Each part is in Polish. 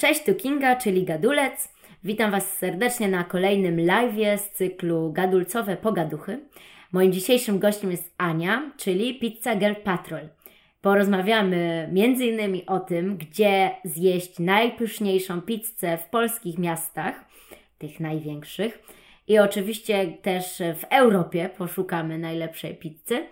Cześć, tu Kinga, czyli Gadulec. Witam Was serdecznie na kolejnym live'ie z cyklu Gadulcowe Pogaduchy. Moim dzisiejszym gościem jest Ania, czyli Pizza Girl Patrol. Porozmawiamy m.in. o tym, gdzie zjeść najpyszniejszą pizzę w polskich miastach, tych największych. I oczywiście też w Europie poszukamy najlepszej pizzy.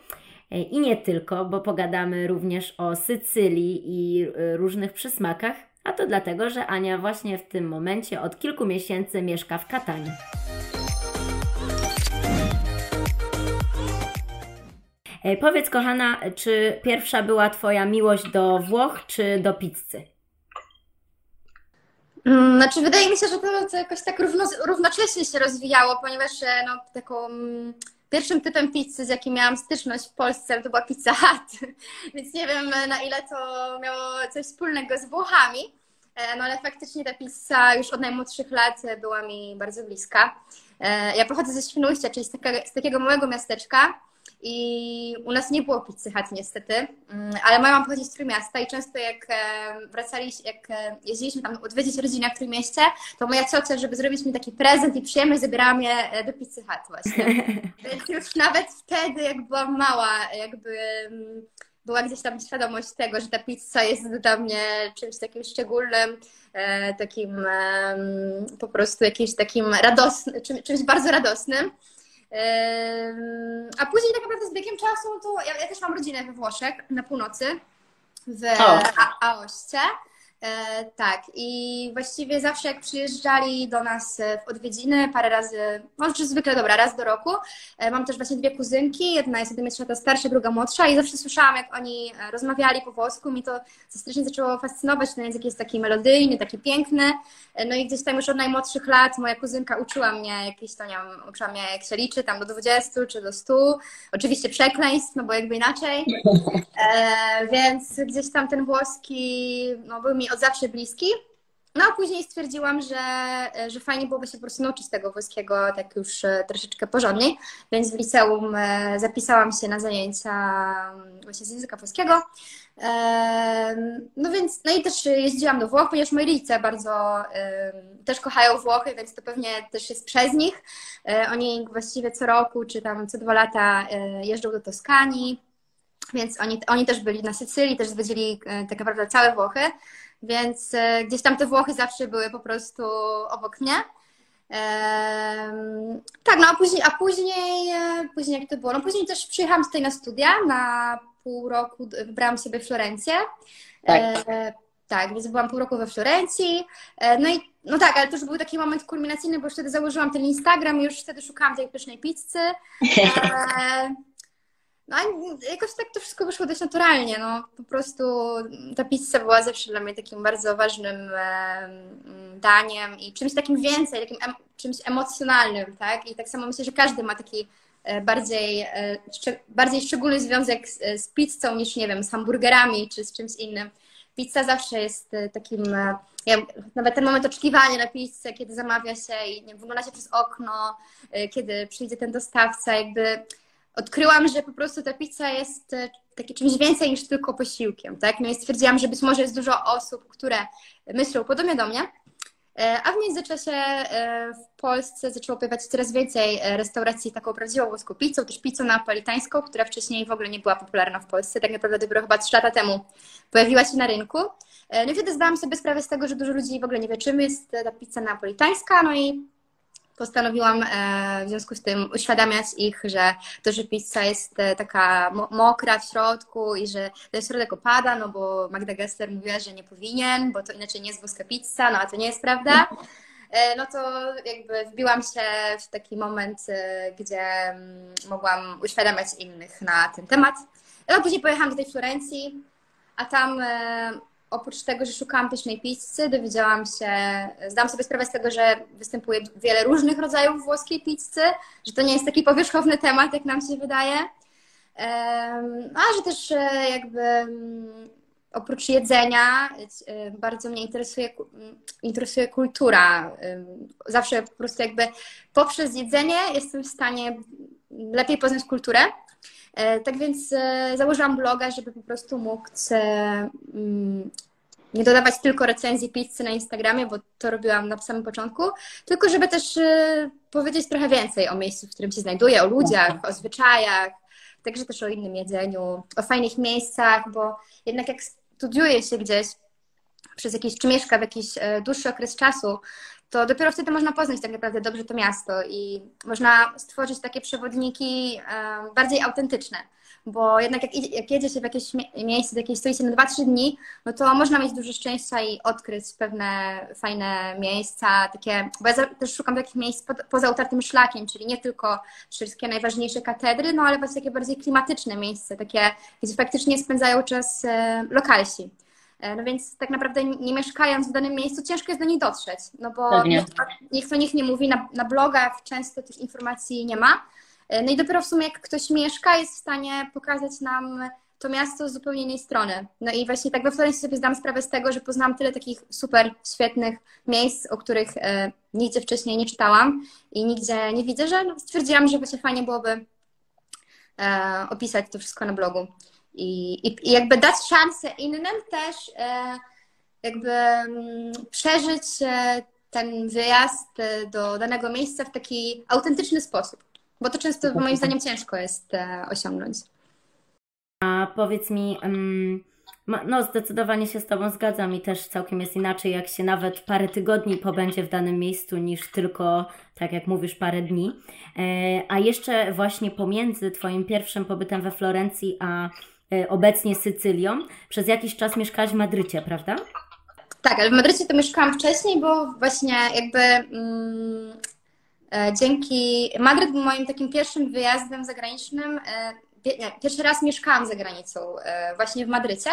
I nie tylko, bo pogadamy również o Sycylii i różnych przysmakach, a to dlatego, że Ania właśnie w tym momencie od kilku miesięcy mieszka w Katanie. E, powiedz, kochana, czy pierwsza była Twoja miłość do Włoch, czy do pizzy? Mm, znaczy, wydaje mi się, że to, to jakoś tak równo, równocześnie się rozwijało, ponieważ e, no, taką mm, pierwszym typem pizzy, z jakim miałam styczność w Polsce, to była pizza Hut. Więc nie wiem, na ile to miało coś wspólnego z Włochami. E, no ale faktycznie ta pizza już od najmłodszych lat była mi bardzo bliska. Ja pochodzę ze Świnoujścia, czyli z z takiego małego miasteczka, i u nas nie było pizzy Hut niestety, mm, ale moja mama pochodzi z Trójmiasta i często jak e, wracaliśmy, jak e, jeździliśmy tam odwiedzić rodzinę w Trójmieście, to moja ciocia, żeby zrobić mi taki prezent i przyjemność, zabierała mnie e, do pizzy Hut właśnie. Więc już nawet wtedy, jak byłam mała, jakby mm, była gdzieś tam świadomość tego, że ta pizza jest dla mnie czymś takim szczególnym, takim po prostu jakimś takim radosnym, czymś bardzo radosnym. A później tak naprawdę z biegiem czasu to ja, ja też mam rodzinę we Włoszech, na północy, w Aoście. E, tak, i właściwie zawsze jak przyjeżdżali do nas e, w odwiedziny, parę razy, może zwykle dobra, raz do roku. E, mam też właśnie dwie kuzynki, jedna jest 11 lat starsza, druga młodsza i zawsze słyszałam, jak oni rozmawiali po włosku, mi to strasznie zaczęło fascynować, ten język jest taki melodyjny, taki piękny. No i gdzieś tam już od najmłodszych lat moja kuzynka uczyła mnie jakieś to, nie wiem, uczyła mnie jak się liczy, tam do 20 czy do 100. Oczywiście przekleństw, no bo jakby inaczej. E, więc gdzieś tam ten włoski, no był mi od zawsze bliski. No a później stwierdziłam, że, że fajnie byłoby się po prostu nauczyć tego włoskiego tak już e, troszeczkę porządniej, więc w liceum e, zapisałam się na zajęcia mm, właśnie z języka włoskiego. No więc, no i też jeździłam do Włoch, ponieważ moi rodzice bardzo też kochają Włochy, więc to pewnie też jest przez nich. E, oni właściwie co roku, czy tam co dwa lata jeżdżą do Toskanii, więc oni, oni też byli na Sycylii, też zwiedzili tak naprawdę całe Włochy więc e, gdzieś tam te Włochy zawsze były po prostu obok mnie. Tak, no a później, a później, e, później jak to było? No później też przyjechałam tutaj na studia, na pół roku wybrałam sobie Florencję. Tak. E, tak, więc byłam pół roku we Florencji. No i no tak, ale to już był taki moment kulminacyjny, bo już wtedy założyłam ten Instagram i już wtedy szukałam tej pysznej pizzy. E, no jakoś tak to wszystko wyszło dość naturalnie, no po prostu ta pizza była zawsze dla mnie takim bardzo ważnym e, daniem i czymś takim więcej, takim em, czymś emocjonalnym, tak? I tak samo myślę, że każdy ma taki e, bardziej, e, bardziej szczególny związek z, z pizzą niż, nie wiem, z hamburgerami czy z czymś innym. Pizza zawsze jest e, takim, e, ja, nawet ten moment oczekiwania na pizzę, kiedy zamawia się i nie, wygląda się przez okno, e, kiedy przyjdzie ten dostawca, jakby odkryłam, że po prostu ta pizza jest e, takie czymś więcej niż tylko posiłkiem, tak? No i stwierdziłam, że być może jest dużo osób, które myślą podobnie do mnie, e, a w międzyczasie e, w Polsce zaczęło pojawiać coraz więcej restauracji taką prawdziwą włoską pizzą, też pizzą napolitańską, która wcześniej w ogóle nie była popularna w Polsce. Tak naprawdę dopiero chyba 3 lata temu pojawiła się na rynku. No i wtedy zdałam sobie sprawę z tego, że dużo ludzi w ogóle nie wie, czym jest ta pizza napolitańska, no i postanowiłam e, w związku z tym uświadamiać ich, że to, że pizza jest e, taka mokra w środku i że ten środek opada, no bo Magda Gessler mówiła, że nie powinien, bo to inaczej nie jest włoska pizza, no a to nie jest prawda. E, no to jakby wbiłam się w taki moment, gdzie mm, mogłam uświadamiać innych na ten temat. No później pojechałam do tej Florencji, a tam oprócz tego, że szukałam pysznej pizzy, dowiedziałam się, zdałam sobie sprawę z tego, że występuje wiele różnych rodzajów włoskiej pizzy, że to nie jest taki powierzchowny temat, jak nam się wydaje. A że też e, jakby mm, oprócz jedzenia e, bardzo mnie interesuje, interesuje kultura. Zawsze po prostu jakby poprzez jedzenie jestem w stanie lepiej poznać kulturę. E, tak więc założyłam bloga, żeby po prostu mógł mm, nie dodawać tylko recenzji pizzy na Instagramie, bo to robiłam na samym początku, tylko żeby też powiedzieć trochę więcej o miejscu, w którym się znajduję, o ludziach, o zwyczajach, także też o innym jedzeniu, o fajnych miejscach, bo jednak jak studiuje się gdzieś przez jakiś, czy mieszka w jakiś e, dłuższy okres czasu, to dopiero wtedy można poznać tak naprawdę dobrze to miasto i można stworzyć takie przewodniki bardziej autentyczne. Bo jednak jak, jak jedzie się w jakieś miejsce, w jakiejś stolicy na 2-3 dni, no to można mieć dużo szczęścia i odkryć pewne fajne miejsca, takie, bo ja też szukam takich miejsc po, poza utartym szlakiem, czyli nie tylko wszystkie najważniejsze katedry, no ale właśnie takie bardziej klimatyczne miejsca, takie, gdzie faktycznie spędzają czas lokalsi. E, no więc tak naprawdę nie mieszkając w danym miejscu, ciężko jest do nich dotrzeć, no bo nikt, nikt o nich nie mówi, na, na blogach często tych informacji nie ma. E, no i dopiero w sumie jak ktoś mieszka, jest w stanie pokazać nam to miasto z zupełnie innej strony. No i właśnie tak we Florencji sobie zdam sprawę z tego, że poznałam tyle takich super, świetnych miejsc, o których e, nigdzie wcześniej nie czytałam i nigdzie nie widzę, że no, stwierdziłam, że właśnie fajnie byłoby e, opisać to wszystko na blogu. I, i, jakby dać szansę innym też e, jakby mm, przeżyć e, ten wyjazd e, do danego miejsca w taki autentyczny sposób. Bo to często moim zdaniem ciężko jest osiągnąć. A powiedz mi, no zdecydowanie się z Tobą zgadzam i też całkiem jest inaczej, jak się nawet parę tygodni pobędzie w danym miejscu, niż tylko, tak jak mówisz, parę dni. A jeszcze właśnie pomiędzy Twoim pierwszym pobytem we Florencji, a obecnie Sycylią, przez jakiś czas mieszkałaś w Madrycie, prawda? Tak, ale w Madrycie to mieszkałam wcześniej, bo właśnie jakby mm, E, dzięki Madryt był moim takim pierwszym wyjazdem zagranicznym. E, pierwszy raz mieszkałam za granicą, e, właśnie w Madrycie,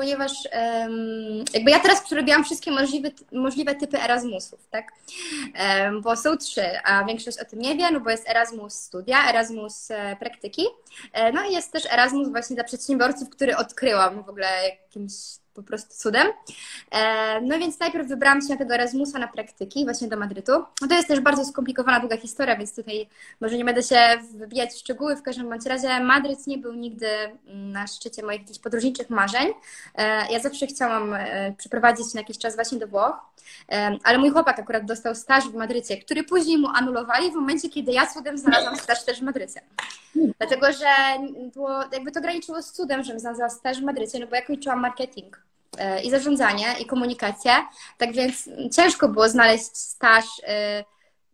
ponieważ jakby ja teraz przerobiłam wszystkie możliwe, możliwe typy Erasmusów, tak? Bo są trzy, a większość o tym nie wie, no bo jest Erasmus studia, Erasmus praktyki, no i jest też Erasmus właśnie dla przedsiębiorców, który odkryłam w ogóle jakimś po prostu cudem. E, no więc najpierw wybrałam się na tego Erasmusa na praktyki, właśnie do Madrytu. No to jest też bardzo skomplikowana, długa historia, więc tutaj może nie będę się wybijać w szczegóły. W każdym bądź razie Madryt nie był nigdy na szczycie moich jakichś podróżniczych marzeń. E, ja zawsze chciałam e, przeprowadzić na jakiś czas właśnie do Włoch, ale mój chłopak akurat dostał staż w Madrycie, który później mu anulowali w momencie, kiedy ja cudem znalazłam staż też w Madrycie. Dlatego, że było, jakby to graniczyło z cudem, żebym znalazła staż w Madrycie, no bo ja kończyłam marketing. E, i zarządzanie, i komunikację. Tak więc ciężko było znaleźć staż e,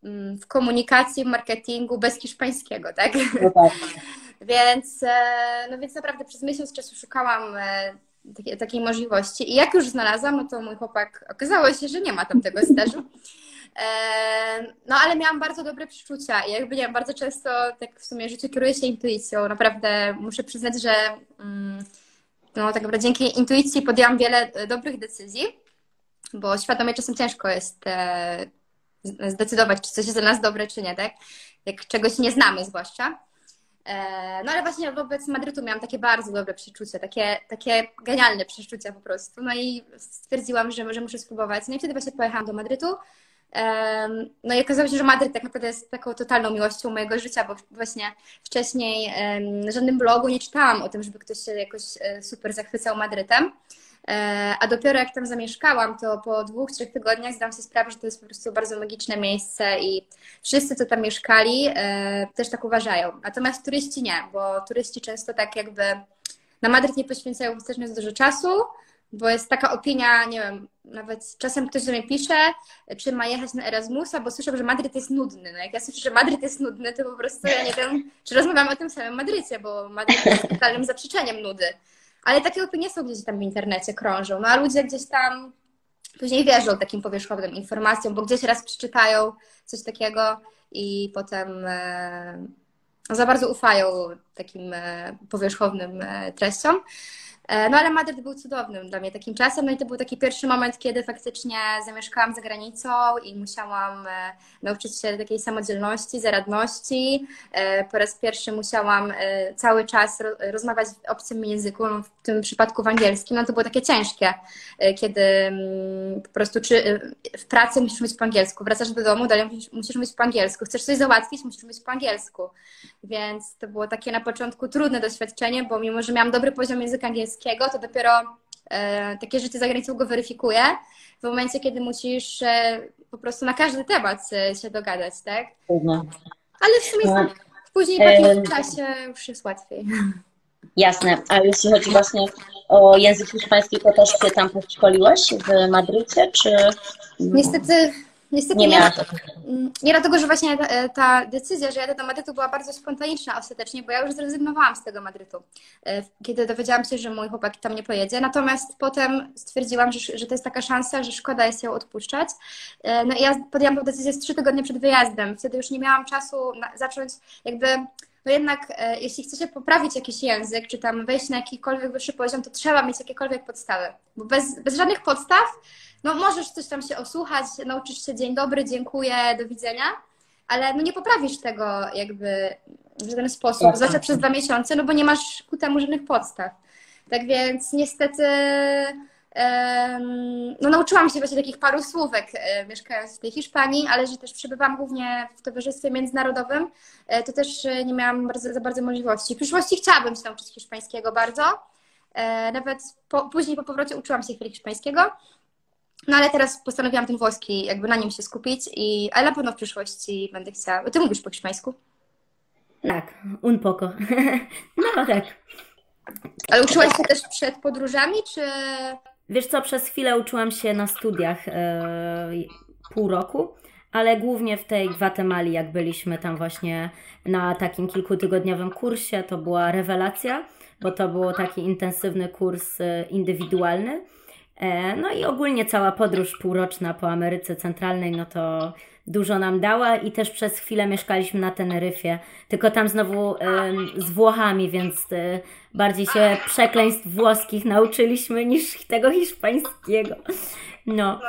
mm, w komunikacji, w marketingu bez hiszpańskiego, tak? No tak. więc, e, no więc naprawdę przez miesiąc czasu szukałam takiej, takiej możliwości. I jak już znalazłam, no to mój chłopak okazało się, że nie ma tam tego stażu. No, ale miałam bardzo dobre przeczucia i jakby nie bardzo często tak w sumie życie kieruje się intuicją. Naprawdę muszę przyznać, że. Mm, no tak naprawdę dzięki intuicji podjęłam wiele e, dobrych decyzji, bo świadomie czasem ciężko jest e, zdecydować, czy coś jest dla nas dobre, czy nie, tak? Jak czegoś nie znamy zwłaszcza. E, no ale właśnie wobec Madrytu miałam takie bardzo dobre przeczucie, takie, takie genialne przeczucia po prostu. No i stwierdziłam, że, że muszę spróbować. No i wtedy właśnie pojechałam do Madrytu. No i okazało się, że Madryt tak naprawdę jest taką totalną miłością mojego życia, bo właśnie wcześniej na żadnym blogu nie czytałam o tym, żeby ktoś się jakoś e, super zachwycał Madrytem. E, a dopiero jak tam zamieszkałam, to po dwóch, trzech tygodniach zdałam sobie sprawę, że to jest po prostu bardzo magiczne miejsce i wszyscy, co tam mieszkali, e, też tak uważają. Natomiast turyści nie, bo turyści często tak jakby na Madryt nie poświęcają wystarczająco dużo czasu, bo jest taka opinia, nie wiem, nawet czasem ktoś do mnie pisze, czy ma jechać na Erasmusa, bo słyszę, że Madryt jest nudny. No jak ja słyszę, że Madryt jest nudny, to po prostu ja nie wiem, czy rozmawiam o tym samym Madrycie, bo Madryt jest totalnym zaprzeczeniem nudy. Ale takie opinie są gdzieś tam w internecie, krążą. No a ludzie gdzieś tam później wierzą takim powierzchownym informacjom, bo gdzieś raz przeczytają coś takiego i potem e, za bardzo ufają takim e, powierzchownym e, treściom. E, no ale Madryt był cudownym dla mnie takim czasem, no i to był taki pierwszy moment, kiedy faktycznie zamieszkałam za granicą i musiałam e, nauczyć się takiej samodzielności, zaradności. E, po raz pierwszy musiałam cały czas rozmawiać w obcym języku, no w tym przypadku w angielskim, no to było takie ciężkie, kiedy mm, po prostu czy w pracy musisz mówić po angielsku, wracasz do domu, dalej musisz mówić po angielsku, chcesz coś załatwić, musisz mówić po angielsku, więc to było takie na początku trudne doświadczenie, bo mimo, że miałam dobry poziom języka angielskiego, to dopiero e, takie życie za granicą go weryfikuje w momencie, kiedy musisz e, po prostu na każdy temat się dogadać, tak? Ale w sumie no. później po jakimś czasie już jest łatwiej. Jasne, a jeśli chodzi właśnie o język hiszpański, to też się tam podszkoliłeś w Madrycie, czy... Niestety Niestety nie, nie, mm, nie dlatego, że właśnie ta, ta, decyzja, że jadę do Madrytu była bardzo spontaniczna ostatecznie, bo ja już zrezygnowałam z tego Madrytu, e, kiedy dowiedziałam się, że mój chłopak tam nie pojedzie. Natomiast potem stwierdziłam, że, że to jest taka szansa, że szkoda jest ją odpuszczać. E, no i ja podjęłam tę decyzję z trzy tygodnie przed wyjazdem. Wtedy już nie miałam czasu zacząć jakby no jednak e, jeśli chce się poprawić jakiś język, czy tam wejść na jakikolwiek wyższy poziom, to trzeba mieć jakiekolwiek podstawy. Bo bez, bez żadnych podstaw no możesz coś tam się osłuchać, nauczysz się dzień dobry, dziękuję, do widzenia, ale no nie poprawisz tego jakby w żaden sposób, tak. zwłaszcza przez dwa miesiące, no bo nie masz ku temu żadnych podstaw. Tak więc niestety no nauczyłam się właśnie takich paru słówek e, mieszkając w tej Hiszpanii, ale że też przebywam głównie w towarzystwie międzynarodowym, e, to też e, nie miałam bardzo, za bardzo możliwości. W przyszłości chciałabym się nauczyć hiszpańskiego bardzo. Nawet po, później po powrocie uczyłam się chwilę hiszpańskiego, no ale teraz postanowiłam ten włoski, jakby na nim się skupić, i, ale na pewno w przyszłości będę chciała. Ty mówisz po hiszpańsku? Tak, un poco. no tak. Ale uczyłaś się też przed podróżami, czy... Wiesz co, przez chwilę uczyłam się na studiach e, pół roku, ale głównie w tej Gwatemali, jak byliśmy tam właśnie na takim kilkutygodniowym kursie, to była rewelacja, bo to był taki intensywny kurs e, indywidualny. E, no i ogólnie cała podróż półroczna po Ameryce Centralnej, no to dużo nam dała i też przez chwilę mieszkaliśmy na Teneryfie, tylko tam znowu y, z Włochami, więc y, bardziej się przekleństw włoskich nauczyliśmy niż tego hiszpańskiego. No.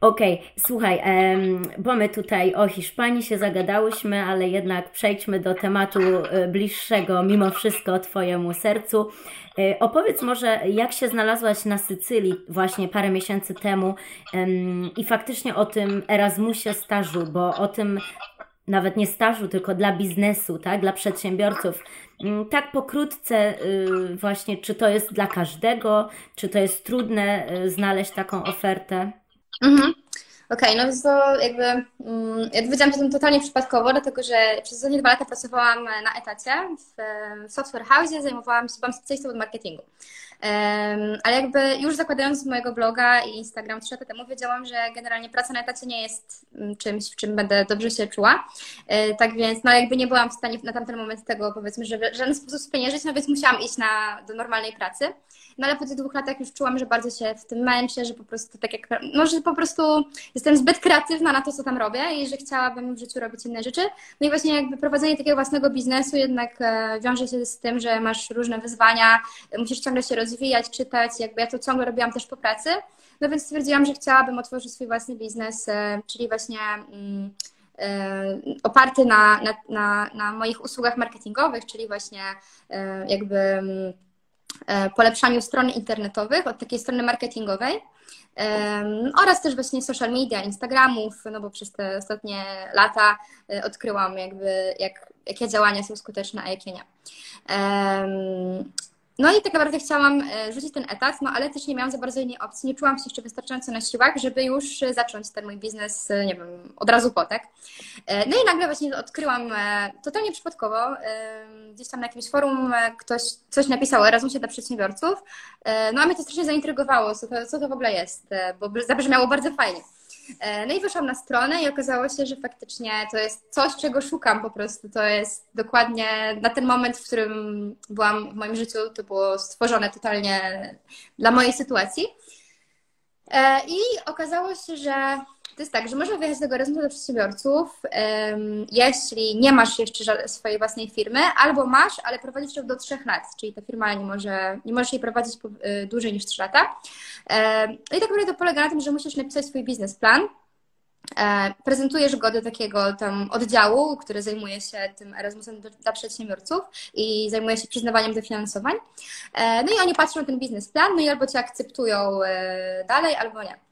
Okej, okay. słuchaj, bo my tutaj o Hiszpanii się zagadałyśmy, ale jednak przejdźmy do tematu e, bliższego mimo wszystko Twojemu sercu. E, opowiedz może, jak się znalazłaś na Sycylii właśnie parę miesięcy temu i faktycznie o tym Erasmusie stażu, bo o tym nawet nie stażu, tylko dla biznesu, tak, dla przedsiębiorców. Mm, tak pokrótce y, właśnie, czy to jest dla każdego, czy to jest trudne y, znaleźć taką ofertę? Mhm. Okej, okay, no to jakby mm, ja dowiedziałam się tym totalnie przypadkowo, dlatego że przez ostatnie dwa lata pracowałam na etacie w, software house, zajmowałam się, byłam specjalistą od marketingu. Ale jakby już zakładając mojego bloga i Instagram trzy lata temu, wiedziałam, że generalnie praca na etacie nie jest mm, czymś, w czym będę dobrze się czuła. E, tak więc, no jakby nie byłam w stanie na tamten moment tego, powiedzmy, że w żaden sposób spieniężyć, no więc musiałam iść na, do normalnej pracy. No ale po tych dwóch latach już czułam, że bardzo się w tym męczę, że po prostu tak jak, no że po prostu jestem zbyt kreatywna na to, co tam robię i że chciałabym w życiu robić inne rzeczy. No i właśnie jakby prowadzenie takiego własnego biznesu jednak e, wiąże się z tym, że masz różne wyzwania, musisz ciągle się rozwijać, czytać, jakby ja to ciągle robiłam też po pracy. No więc stwierdziłam, że chciałabym otworzyć swój własny biznes, e, czyli właśnie mm, e, oparty na, na, na, na moich usługach marketingowych, czyli właśnie jakby mm, polepszaniu stron internetowych, od takiej strony marketingowej oraz też właśnie social media, Instagramów, no bo przez te ostatnie lata e, odkryłam jakby jak, jakie działania są skuteczne, a jakie nie. No i tak naprawdę chciałam e, rzucić ten etat, no ale też nie miałam za bardzo innej opcji. Nie czułam się jeszcze wystarczająco na siłach, żeby już zacząć ten mój biznes, e, nie wiem, od razu po? E, no i nagle właśnie odkryłam totalnie przypadkowo, gdzieś tam na jakimś forum ktoś coś napisał o Erasmusie dla przedsiębiorców, no a mnie to strasznie zaintrygowało, co to, co to w ogóle jest, bo zabrzmiało bardzo fajnie. E, no i wyszłam na stronę i okazało się, że faktycznie to jest coś, czego szukam po prostu. To jest dokładnie na ten moment, w którym byłam w moim życiu, to było stworzone totalnie dla mojej sytuacji. E, I okazało się, że to jest tak, że można wyjechać z tego Erasmusa do przedsiębiorców, jeśli nie masz jeszcze swojej własnej firmy, albo masz, ale prowadzisz ją do trzech lat, czyli ta firma nie może, nie możesz jej prowadzić y, dłużej niż trzy lata. No i tak naprawdę to polega na tym, że musisz napisać swój biznesplan, prezentujesz go do takiego tam oddziału, który zajmuje się tym Erasmusem dla przedsiębiorców i zajmuje się przyznawaniem dofinansowań. E, no i oni patrzą na ten biznesplan, no i albo cię akceptują e, dalej, albo nie.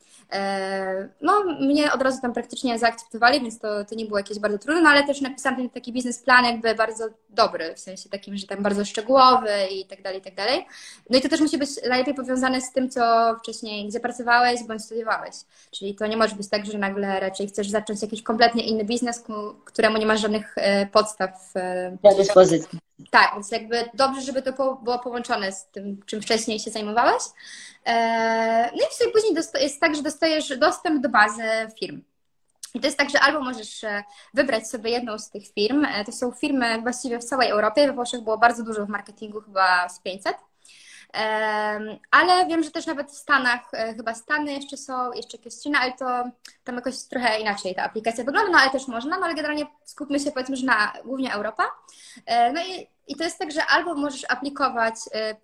No, mnie od razu tam praktycznie zaakceptowali, więc to, to nie było jakieś bardzo trudne, no, ale też napisałam ten taki biznesplan jakby bardzo dobry, w sensie takim, że tam bardzo szczegółowy i tak dalej, i tak dalej. No i to też musi być najlepiej powiązane z tym, co wcześniej, gdzie pracowałeś bądź studiowałeś. Czyli to nie może być tak, że nagle raczej chcesz zacząć jakiś kompletnie inny biznes, któremu nie masz żadnych e, podstaw. E, Do dyspozycji. Tak, więc jakby dobrze, żeby to było połączone z tym, czym wcześniej się zajmowałeś. E, no i sobie później jest tak, że dostajesz dostęp do bazy firm. I to jest tak, że albo możesz e, wybrać sobie jedną z tych firm. E, to są firmy właściwie w całej Europie. We Włoszech było bardzo dużo w marketingu, chyba z 500. Ale wiem, że też nawet w Stanach, chyba Stany jeszcze są, jeszcze jakieś ale to tam jakoś trochę inaczej ta aplikacja wygląda, no ale też można, no ale generalnie skupmy się powiedzmy, że na głównie Europa. No i, i to jest tak, że albo możesz aplikować,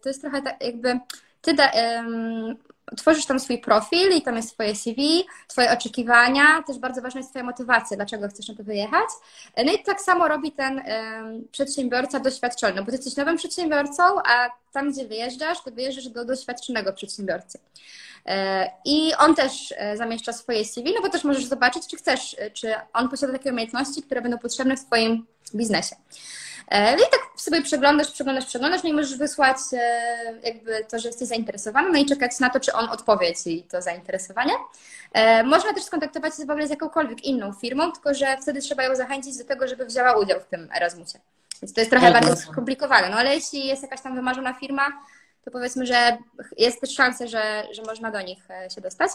to jest trochę tak jakby ty da, um, tworzysz tam swój profil i tam jest Twoje CV, Twoje oczekiwania, też bardzo ważna jest Twoja motywacja, dlaczego chcesz na to wyjechać. No i tak samo robi ten przedsiębiorca doświadczony, bo Ty jesteś nowym przedsiębiorcą, a tam, gdzie wyjeżdżasz, to wyjeżdżasz do doświadczonego przedsiębiorcy. E, I on też e, zamieszcza swoje CV, no bo też możesz zobaczyć, czy chcesz, czy on posiada takie umiejętności, które będą potrzebne w Twoim biznesie. E, no i tak sobie przeglądasz, przeglądasz, przeglądasz, no i możesz wysłać e, jakby to, że jesteś zainteresowany, no i czekać na to, czy on odpowie Ci to zainteresowanie. E, można też skontaktować się w ogóle z jakąkolwiek inną firmą, tylko że wtedy trzeba ją zachęcić do tego, żeby wzięła udział w tym Erasmusie. Więc to jest trochę bardziej skomplikowane, no ale jeśli jest jakaś tam wymarzona firma, to powiedzmy, że jest też szansa, że, że można do nich się dostać.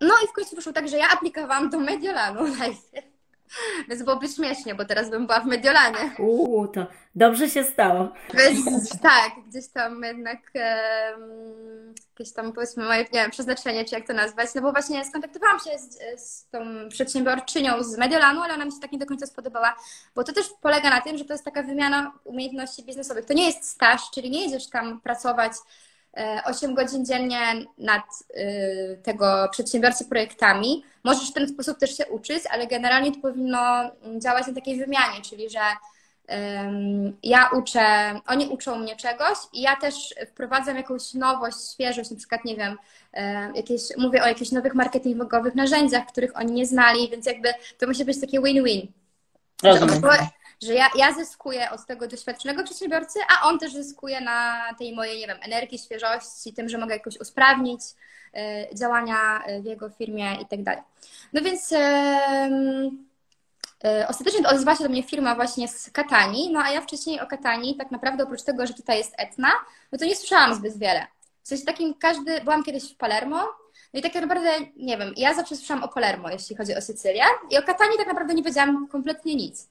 No i w końcu wyszło tak, że ja aplikowałam do Mediolanu najpierw. Więc byłoby śmiesznie, bo teraz bym była w Mediolanie. Uuu, to dobrze się stało. Więc, tak, gdzieś tam jednak um, jakieś tam powiedzmy moje, nie wiem, przeznaczenie, czy jak to nazwać, no bo właśnie skontaktowałam się z, z tą przedsiębiorczynią z Mediolanu, ale ona mi się tak nie do końca spodobała, bo to też polega na tym, że to jest taka wymiana umiejętności biznesowych. To nie jest staż, czyli nie jedziesz tam pracować 8 godzin dziennie nad y, tego przedsiębiorcy projektami. Możesz w ten sposób też się uczyć, ale generalnie to powinno działać na takiej wymianie, czyli że ja uczę, oni uczą mnie czegoś i ja też wprowadzam jakąś nowość, świeżość, na przykład, nie wiem, jakieś, mówię o jakichś nowych marketingowych narzędziach, których oni nie znali, więc jakby to musi być takie win-win. Rozumiem że ja, ja zyskuję od tego doświadczonego przedsiębiorcy, a on też zyskuje na tej mojej, nie wiem, energii, świeżości, tym, że mogę jakoś usprawnić y, działania w jego firmie i tak dalej. No więc y, y, ostatecznie odezwała się do mnie firma właśnie z Katani, no a ja wcześniej o Katani tak naprawdę oprócz tego, że tutaj jest Etna, no to nie słyszałam zbyt wiele. W sensie takim każdy, byłam kiedyś w Palermo, no i tak naprawdę, nie wiem, ja zawsze słyszałam o Palermo, jeśli chodzi o Sycylię i o Katani tak naprawdę nie wiedziałam kompletnie nic.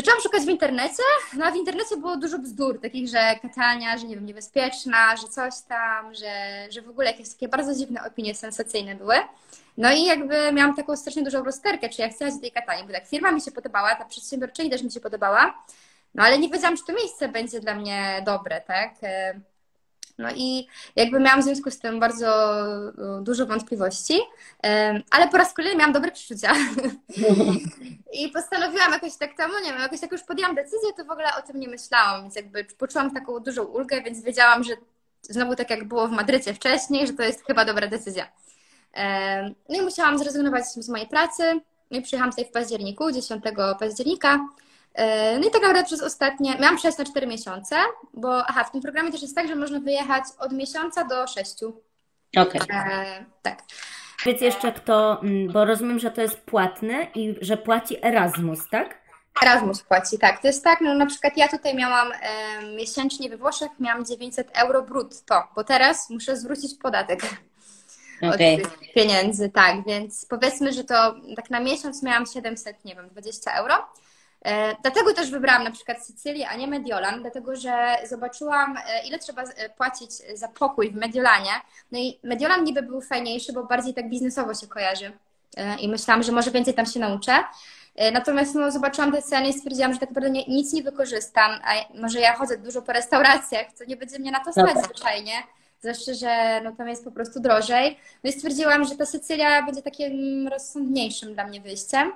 Zaczęłam szukać w internecie, no a w internecie było dużo bzdur, takich, że Katania, że nie wiem, niebezpieczna, że coś tam, że, że w ogóle jakieś takie bardzo dziwne opinie sensacyjne były. No i jakby miałam taką strasznie dużą rozterkę, czy ja chcę do tej Katani, bo tak firma mi się podobała, ta przedsiębiorczyni też mi się podobała, no ale nie wiedziałam, czy to miejsce będzie dla mnie dobre, tak? No i jakby miałam w związku z tym bardzo dużo wątpliwości, ale po raz kolejny miałam dobre przeczucia. I postanowiłam jakoś tak temu, nie wiem, jakoś jak już podjęłam decyzję, to w ogóle o tym nie myślałam, więc jakby poczułam taką dużą ulgę, więc wiedziałam, że znowu tak jak było w Madrycie wcześniej, że to jest chyba dobra decyzja. No i musiałam zrezygnować z mojej pracy. No i przyjechałam tutaj w październiku, 10 października. E, no i tak naprawdę przez ostatnie, miałam przejść na 4 miesiące, bo aha, w tym programie też jest tak, że można wyjechać od miesiąca do 6. Okej. Okay. E, tak. Powiedz jeszcze kto, mm, bo rozumiem, że to jest płatne i że płaci Erasmus, tak? Erasmus płaci, tak. To jest tak, no na przykład ja tutaj miałam e, miesięcznie we Włoszech, miałam 900 euro brutto, bo teraz muszę zwrócić podatek okay. od tych pieniędzy, tak, więc powiedzmy, że to tak na miesiąc miałam 700, nie wiem, 20 euro. E, dlatego też wybrałam na przykład Sycylię, a nie Mediolan, dlatego że zobaczyłam, e, ile trzeba e, płacić za pokój w Mediolanie. No i Mediolan niby był fajniejszy, bo bardziej tak biznesowo się kojarzy. I myślałam, że może więcej tam się nauczę. Natomiast no, zobaczyłam te ceny i stwierdziłam, że tak naprawdę nie, nic nie wykorzystam, a może ja chodzę dużo po restauracjach, to nie będzie mnie na to stać zwyczajnie. Zwłaszcza, że no, tam jest po prostu drożej. No i stwierdziłam, że ta Sycylia będzie takim rozsądniejszym dla mnie wyjściem.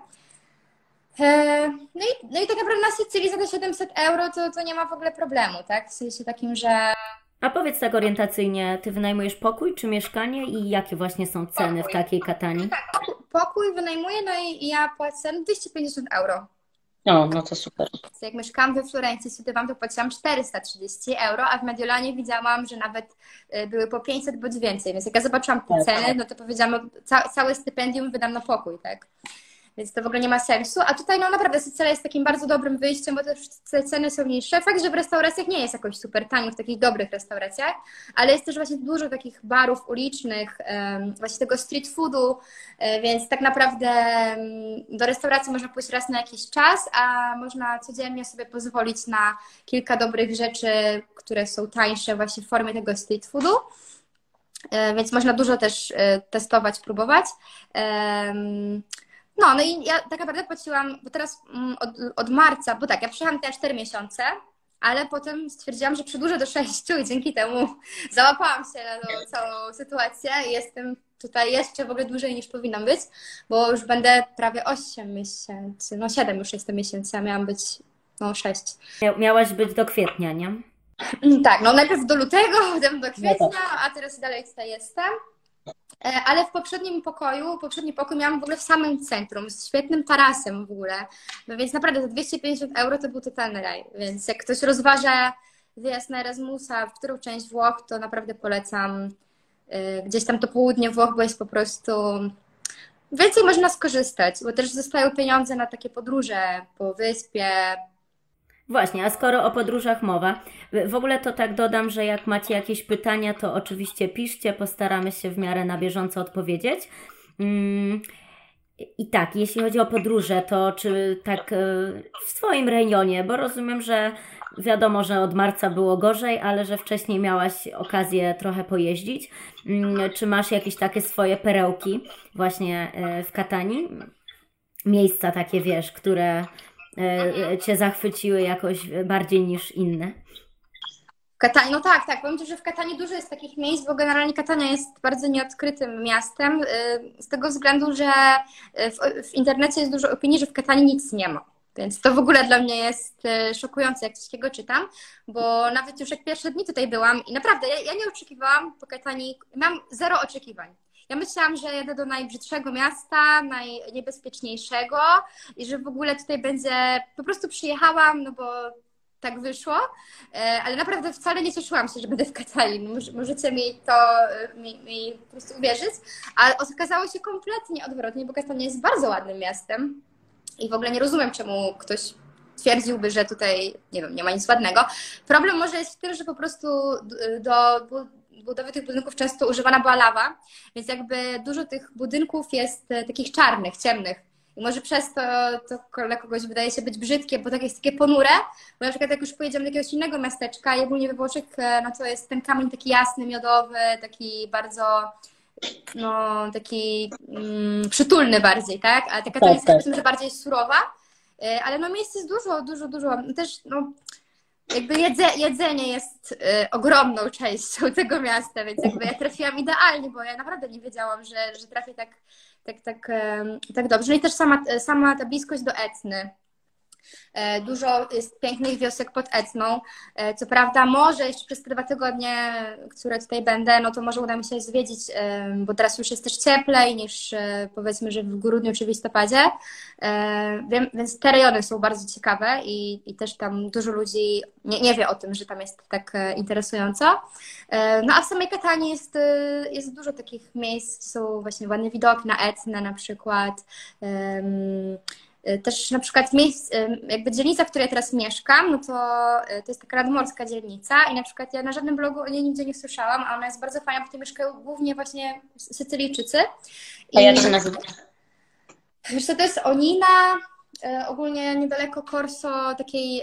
E, no i, no i tak naprawdę na Sycylii za te 700 euro to, to nie ma w ogóle problemu, tak? W sensie takim, że A powiedz tak orientacyjnie, ty wynajmujesz pokój czy mieszkanie i jakie właśnie są ceny pokój. w takiej Katanii? Tak, pokój wynajmuję, no i ja płacę 250 euro. No, no to super. Jak mieszkałam we Florencji, studiowałam, to płaciłam 430 euro, a w Mediolanie widziałam, że nawet y, były po 500 bądź więcej. Więc jak ja zobaczyłam te tak. ceny, no to powiedziałam, no, ca całe stypendium wydam na pokój, tak? Więc to w ogóle nie ma sensu. A tutaj no naprawdę Sycylia jest takim bardzo dobrym wyjściem, bo też te ceny są niższe. Fakt, że w restauracjach nie jest jakoś super tanio, w takich dobrych restauracjach, ale jest też właśnie dużo takich barów ulicznych, właśnie tego street foodu, e, więc tak naprawdę do restauracji można pójść raz na jakiś czas, a można codziennie sobie pozwolić na kilka dobrych rzeczy, które są tańsze właśnie w formie tego street foodu e, więc można dużo też e, testować, próbować. No, no i ja tak naprawdę płaciłam, bo teraz mm, od, od marca, bo tak, ja przyjechałam tutaj 4 miesiące, ale potem stwierdziłam, że przedłużę do 6 i dzięki temu załapałam się na tą całą sytuację i jestem tutaj jeszcze w ogóle dłużej niż powinnam być, bo już będę prawie 8 miesięcy, no 7 już jestem miesięcy, a miałam być no 6. Miałaś być do kwietnia, nie? Tak, no najpierw do lutego, potem do kwietnia, a teraz dalej tutaj jestem. E, ale w poprzednim pokoju, poprzedni pokój miałam w ogóle w samym centrum, z świetnym tarasem w ogóle. No więc naprawdę za 250 euro to był totalny raj. Więc jak ktoś rozważa wyjazd na Erasmusa, w którą część Włoch, to naprawdę polecam e, gdzieś tam to południe Włoch, bo jest po prostu więcej można skorzystać, bo też zostają pieniądze na takie podróże po wyspie, Właśnie, a skoro o podróżach mowa, w ogóle to tak dodam, że jak macie jakieś pytania, to oczywiście piszcie, postaramy się w miarę na bieżąco odpowiedzieć. Mm, I tak, jeśli chodzi o podróże, to czy tak e, w swoim rejonie, bo rozumiem, że wiadomo, że od marca było gorzej, ale że wcześniej miałaś okazję trochę pojeździć. Mm, czy masz jakieś takie swoje perełki właśnie e, w Katanii? Miejsca takie, wiesz, które cię zachwyciły jakoś bardziej niż inne? Katani, no tak, tak. Powiem Ci, że w Katanii dużo jest takich miejsc, bo generalnie Katania jest bardzo nieodkrytym miastem, y, z tego względu, że w, w internecie jest dużo opinii, że w Katanii nic nie ma. Więc to w ogóle dla mnie jest y, szokujące, jak coś takiego czytam, bo nawet już jak pierwsze dni tutaj byłam i naprawdę ja, ja nie oczekiwałam po Katanii, mam zero oczekiwań. Ja myślałam, że jedę do najbrzydszego miasta, najniebezpieczniejszego i że w ogóle tutaj będzie, po prostu przyjechałam, no bo tak wyszło, e, ale naprawdę wcale nie cieszyłam się, że będę w Katalii. Możecie mi to mi, mi po prostu uwierzyć, ale okazało się kompletnie odwrotnie, bo Katania jest bardzo ładnym miastem i w ogóle nie rozumiem, czemu ktoś twierdziłby, że tutaj, nie wiem, nie ma nic ładnego. Problem może jest w tym, że po prostu do, do budowy tych budynków często używana była lawa, więc jakby dużo tych budynków jest e, takich czarnych, ciemnych. I może przez to, to dla kogoś wydaje się być brzydkie, bo tak jest takie ponure, bo na przykład jak już pojedziemy do jakiegoś innego miasteczka i ogólnie we Włoszech, e, no to jest ten kamień taki jasny, miodowy, taki bardzo no, taki mm, przytulny bardziej, tak? A taka jest tak, tak. że bardziej surowa. E, ale no miejsc jest dużo, dużo, dużo. Też no, jakby jedze, jedzenie jest y, ogromną częścią tego miasta, więc jakby ja trafiłam idealnie, bo ja naprawdę nie wiedziałam, że, że trafię tak, tak, tak, y, tak dobrze. No i też sama, sama ta bliskość do Etny. E, dużo jest pięknych wiosek pod Etną. E, co prawda, może jeszcze przez te dwa tygodnie, które tutaj będę, no to może uda mi się zwiedzić, bo teraz już jest też cieplej niż e, powiedzmy, że w grudniu czy w listopadzie. Więc te rejony są bardzo ciekawe i, i też tam dużo ludzi nie, nie wie o tym, że tam jest tak interesująco. No a w samej Katanii jest, jest dużo takich miejsc, są właśnie ładne widoki na Etnę na przykład. Też na przykład miejsc, y, jakby dzielnica, w której ja teraz mieszkam, no to, y, to jest taka nadmorska dzielnica i na przykład ja na żadnym blogu o niej nigdzie nie słyszałam, a ona jest bardzo fajna, bo tutaj mieszkają głównie właśnie Sycylijczycy. I, a jak się nazywa? Wiesz co, to jest Onina, ogólnie niedaleko Corso, takiej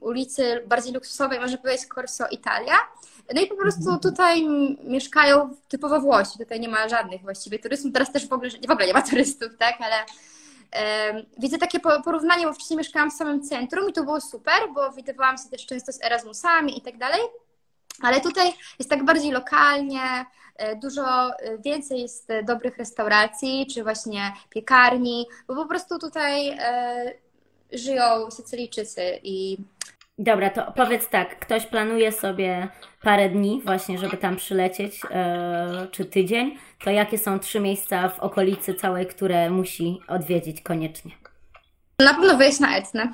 ulicy bardziej luksusowej, może powiedzieć Corso Italia. No i po prostu mhm. tutaj mieszkają typowo Włosi, tutaj nie ma żadnych właściwie turystów, teraz też w ogóle, w ogóle nie ma turystów, tak, ale Widzę takie porównanie, bo wcześniej mieszkałam w samym centrum i to było super, bo widywałam się też często z Erasmusami i tak dalej. Ale tutaj jest tak bardziej lokalnie, e, dużo e, więcej jest e, dobrych restauracji, czy właśnie piekarni, bo po prostu tutaj żyją Sycylijczycy i Dobra, to powiedz tak, ktoś planuje sobie parę dni właśnie, żeby tam przylecieć, e, czy tydzień, to jakie są trzy miejsca w okolicy całej, które musi odwiedzić koniecznie? Na pewno wyjść na Etnę.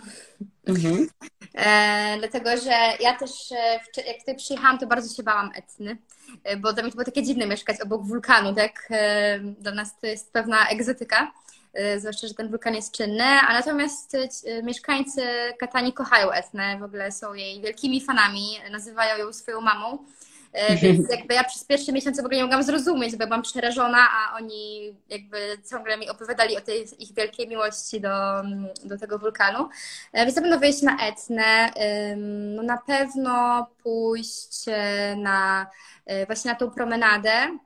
Mhm. E, dlatego, że ja też, e, jak tutaj przyjechałam, to bardzo się bałam Etny, e, bo dla mnie to było takie dziwne mieszkać obok wulkanu, tak? E, dla nas to jest pewna egzotyka, e, zwłaszcza, że ten wulkan jest czynny, a natomiast e, mieszkańcy Katani kochają Etnę, w ogóle są jej wielkimi fanami, nazywają ją swoją mamą. Więc jakby ja przez pierwsze miesiące w ogóle nie mogłam zrozumieć, bo byłam przerażona, a oni jakby ciągle mi opowiadali o tej ich wielkiej miłości do, do tego wulkanu. E, Więc na pewno wyjść na Etnę, no na pewno pójść e, na e, właśnie na tą promenadę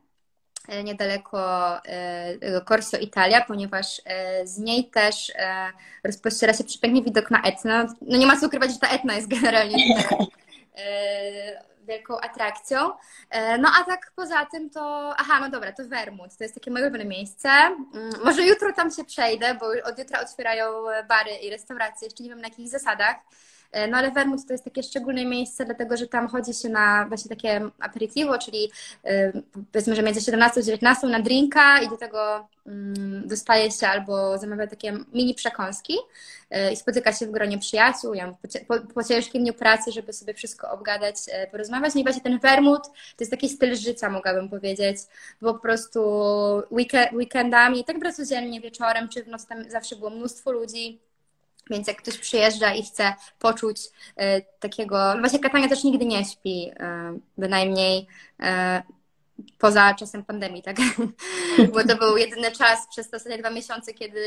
niedaleko e, Corso Italia, ponieważ e, z niej też e, rozpościera się przepiękny widok na Etnę. No nie ma co ukrywać, że ta Etna jest generalnie e, wielką atrakcją. E, No a tak poza tym to, aha, no dobra, to Wermut, to jest takie moje ulubione miejsce. Mm, Może jutro tam się przejdę, bo od jutra otwierają bary i restauracje, jeszcze nie wiem na jakich zasadach. E, No ale Wermut to jest takie szczególne miejsce, dlatego że tam chodzi się na właśnie takie aperitivo, czyli e, powiedzmy, że między 17 a 19 na drinka i do tego mm, dostaje się albo zamawia takie mini przekąski e, i spotyka się w gronie przyjaciół, ja po, po, ciężkim dniu pracy, żeby sobie wszystko obgadać, porozmawiać. No i właśnie ten wermut to jest taki styl życia, mogłabym powiedzieć, bo po prostu weekend, weekendami, tak bardzo codziennie, wieczorem czy w nocy tam zawsze było mnóstwo ludzi. Więc jak ktoś przyjeżdża i chce poczuć e, takiego, no właśnie Katania też nigdy nie śpi, e, bynajmniej e, poza czasem pandemii, tak? Bo to był jedyny czas przez te ostatnie dwa miesiące, kiedy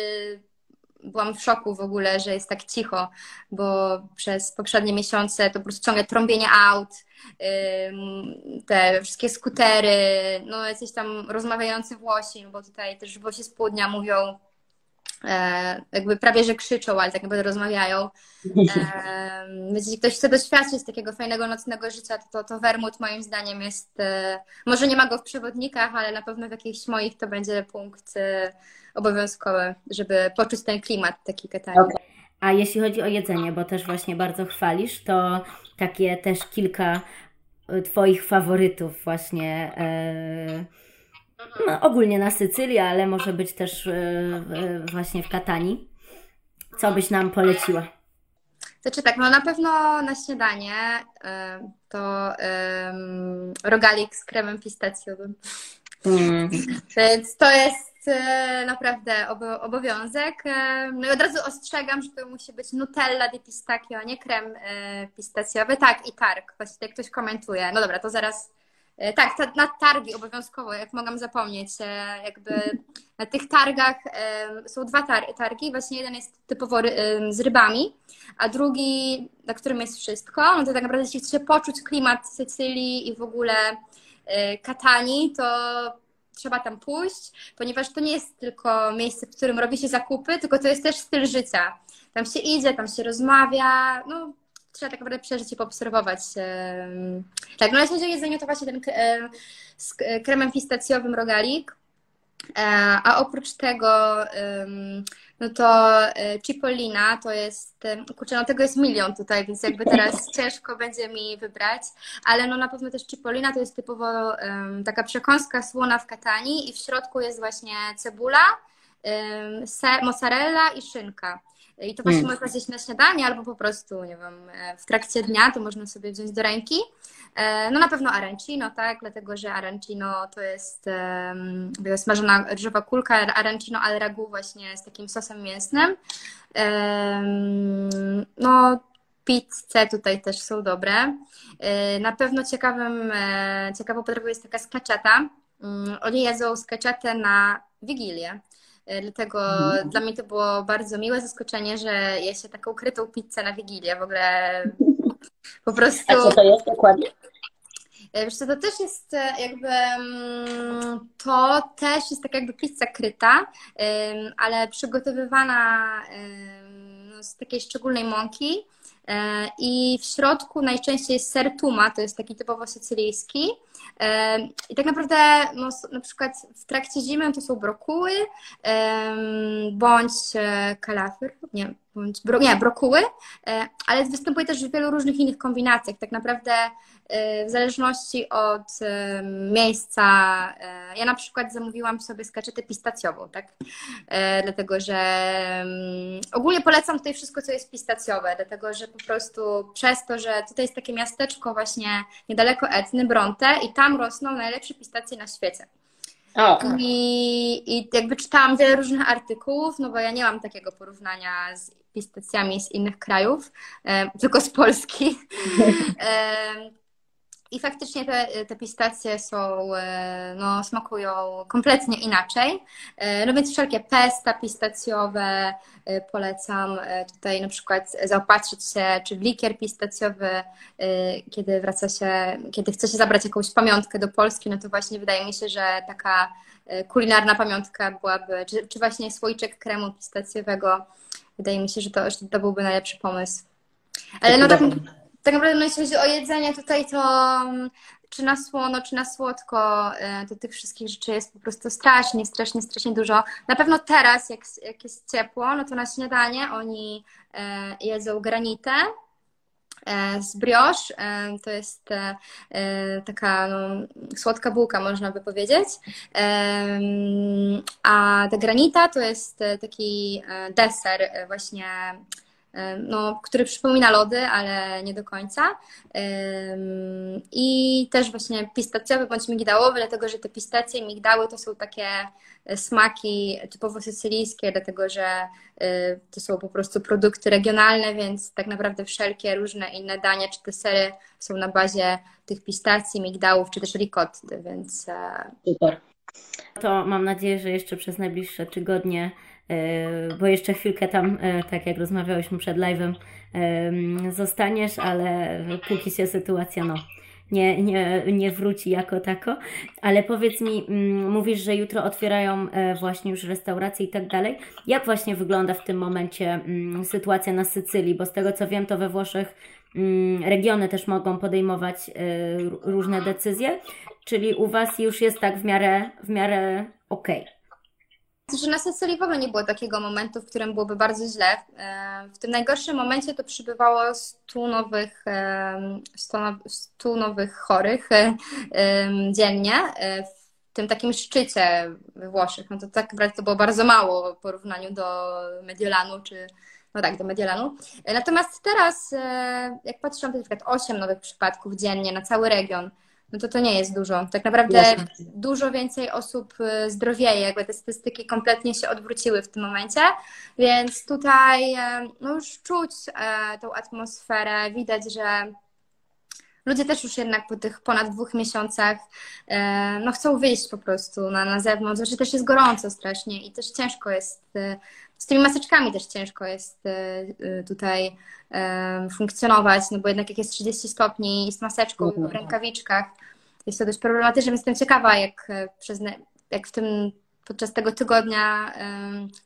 byłam w szoku w ogóle, że jest tak cicho, bo przez poprzednie miesiące to po prostu ciągle trąbienie aut, te wszystkie skutery, no jacyś tam rozmawiający Włosi, bo tutaj też Włosi z południa mówią e, jakby prawie, że krzyczą, ale tak naprawdę rozmawiają. E, więc jeśli ktoś chce doświadczyć takiego fajnego nocnego życia, to, to, wermut moim zdaniem jest, e, może nie ma go w przewodnikach, ale na pewno w jakichś moich to będzie punkt obowiązkowy, żeby poczuć ten klimat taki. Okej. A jeśli chodzi o jedzenie, bo też właśnie bardzo chwalisz, to takie też kilka Twoich faworytów właśnie no, ogólnie na Sycylii, ale może być też e, w- właśnie w Katanii. Co byś nam poleciła? Znaczy tak, no na pewno na śniadanie e, to rogalik z kremem pistacjowym. Mm. Więc to jest naprawdę obo- obowiązek. No i od razu ostrzegam, że to musi być Nutella di pistacchio, a nie krem pistacjowy. Tak, i targ. Właśnie ktoś komentuje. No dobra, to zaraz. E, Tak, ta, na targi obowiązkowo, jak mogłam zapomnieć. e, Jakby na tych targach e, są dwa tar- targi. Właśnie jeden jest typowo z rybami, a drugi, na którym jest wszystko. No to tak naprawdę, jeśli chce poczuć klimat Sycylii i w ogóle Katanii, to trzeba tam pójść, ponieważ to nie jest tylko miejsce, w którym robi się zakupy, tylko to jest też styl życia. Tam się idzie, tam się rozmawia, no trzeba tak naprawdę przeżyć i poobserwować. Tak, no chodzi o jedzenie, to właśnie ten z kremem pistacjowym rogalik, E, a oprócz tego no to e, Cipollina to jest, kurczę, no tego jest milion tutaj, więc jakby teraz ciężko będzie mi wybrać, ale no na pewno też Cipollina to jest typowo taka przekąska słona w katani i w środku jest właśnie cebula, mozzarella i szynka. I to właśnie Mm. można zjeść na śniadanie albo po prostu, nie wiem, e, w trakcie dnia to można sobie wziąć do ręki. E, No na pewno arancino, tak, dlatego że arancino to jest em, smażona ryżowa kulka, arancino al ragu właśnie z takim sosem mięsnym. Em, No pizze tutaj też są dobre. E, Na pewno ciekawym, ciekawą potrawą jest taka skaczata. Mm, Oni jedzą skaczatę na Wigilię. E, Dlatego Mhm. dla mnie to było bardzo miłe zaskoczenie, że je się taką ukrytą pizzę na Wigilię. W ogóle po prostu. A co to jest dokładnie? E, Wiesz co, to też jest e, jakby, mm, to też jest taka jakby pizza kryta, ale przygotowywana no, z takiej szczególnej mąki e, i w środku najczęściej jest ser tuma, to jest taki typowo sycylijski E, i tak naprawdę no, na przykład w trakcie zimy to są brokuły bądź e, kalafior, nie, bądź bro, nie, brokuły, e, ale występuje też w wielu różnych innych kombinacjach. Tak naprawdę e, w zależności od e, miejsca, ja na przykład zamówiłam sobie skaczetę pistacjową, tak? Dlatego, że ogólnie polecam tutaj wszystko, co jest pistacjowe, dlatego, że po prostu przez to, że tutaj jest takie miasteczko właśnie niedaleko Etny, Bronte i tam rosną najlepsze pistacje na świecie. O. I, I jakby czytałam wiele różnych artykułów, no bo ja nie mam takiego porównania z pistacjami z innych krajów, e, tylko z Polski. I faktycznie te, te pistacje są, e, no, smakują kompletnie inaczej. E, no więc wszelkie pesta pistacjowe e, polecam tutaj na przykład zaopatrzyć się, czy w likier pistacjowy, kiedy wraca się, kiedy chce się zabrać jakąś pamiątkę do Polski, no to właśnie wydaje mi się, że taka kulinarna pamiątka byłaby, czy, czy właśnie słoiczek kremu pistacjowego, wydaje mi się, że to, że to byłby najlepszy pomysł. Ale no tak tak naprawdę no, jeśli chodzi o jedzenie tutaj, to mm, czy na słono, czy na słodko, e, to tych wszystkich rzeczy jest po prostu strasznie, strasznie, strasznie dużo. Na pewno teraz, jak, jak jest ciepło, no to na śniadanie oni e, jedzą granitę, e, z brioche. To jest taka no, słodka bułka, można by powiedzieć. A ta granita to jest taki deser właśnie no, który przypomina lody, ale nie do końca. I też właśnie pistacjowy bądź migdałowy, dlatego że te pistacje i migdały to są takie e, smaki typowo sycylijskie, dlatego że e, to są po prostu produkty regionalne, więc tak naprawdę wszelkie różne inne dania czy desery są na bazie tych pistacji, migdałów czy też ricotty, więc... E, Super. To mam nadzieję, że jeszcze przez najbliższe tygodnie bo jeszcze chwilkę tam, e, tak jak rozmawiałyśmy przed live'em, zostaniesz, ale póki się sytuacja, no, nie, nie, nie wróci jako tako. Ale powiedz mi, mm, mówisz, że jutro otwierają e, właśnie już restauracje i tak dalej. Jak właśnie wygląda w tym momencie mm, sytuacja na Sycylii? Bo z tego co wiem, to we Włoszech mm, regiony też mogą podejmować różne decyzje, czyli u Was już jest tak w miarę, w miarę okej. Okay że na Sycylii w ogóle nie było takiego momentu, w którym byłoby bardzo źle. E, w tym najgorszym momencie to przybywało 100 nowych, 100 nowych chorych e, dziennie e, w tym takim szczycie we Włoszech. No to tak naprawdę to było bardzo mało w porównaniu do Mediolanu czy no tak, do Mediolanu. Natomiast teraz, jak patrzę, na przykład 8 nowych przypadków dziennie na cały region no to to nie jest dużo. Tak naprawdę Jasne. dużo więcej osób y, zdrowieje, jakby te statystyki kompletnie się odwróciły w tym momencie, więc tutaj y, no już czuć e, tą atmosferę, widać, że ludzie też już jednak po tych ponad dwóch miesiącach no chcą wyjść po prostu na, na zewnątrz, znaczy też jest gorąco strasznie i też ciężko jest, z tymi maseczkami też ciężko jest tutaj funkcjonować, no bo jednak jak jest 30 stopni i z maseczką mhm. w rękawiczkach, jest to dość problematyczne. Jestem ciekawa, jak, e, przez, jak w tym podczas tego tygodnia,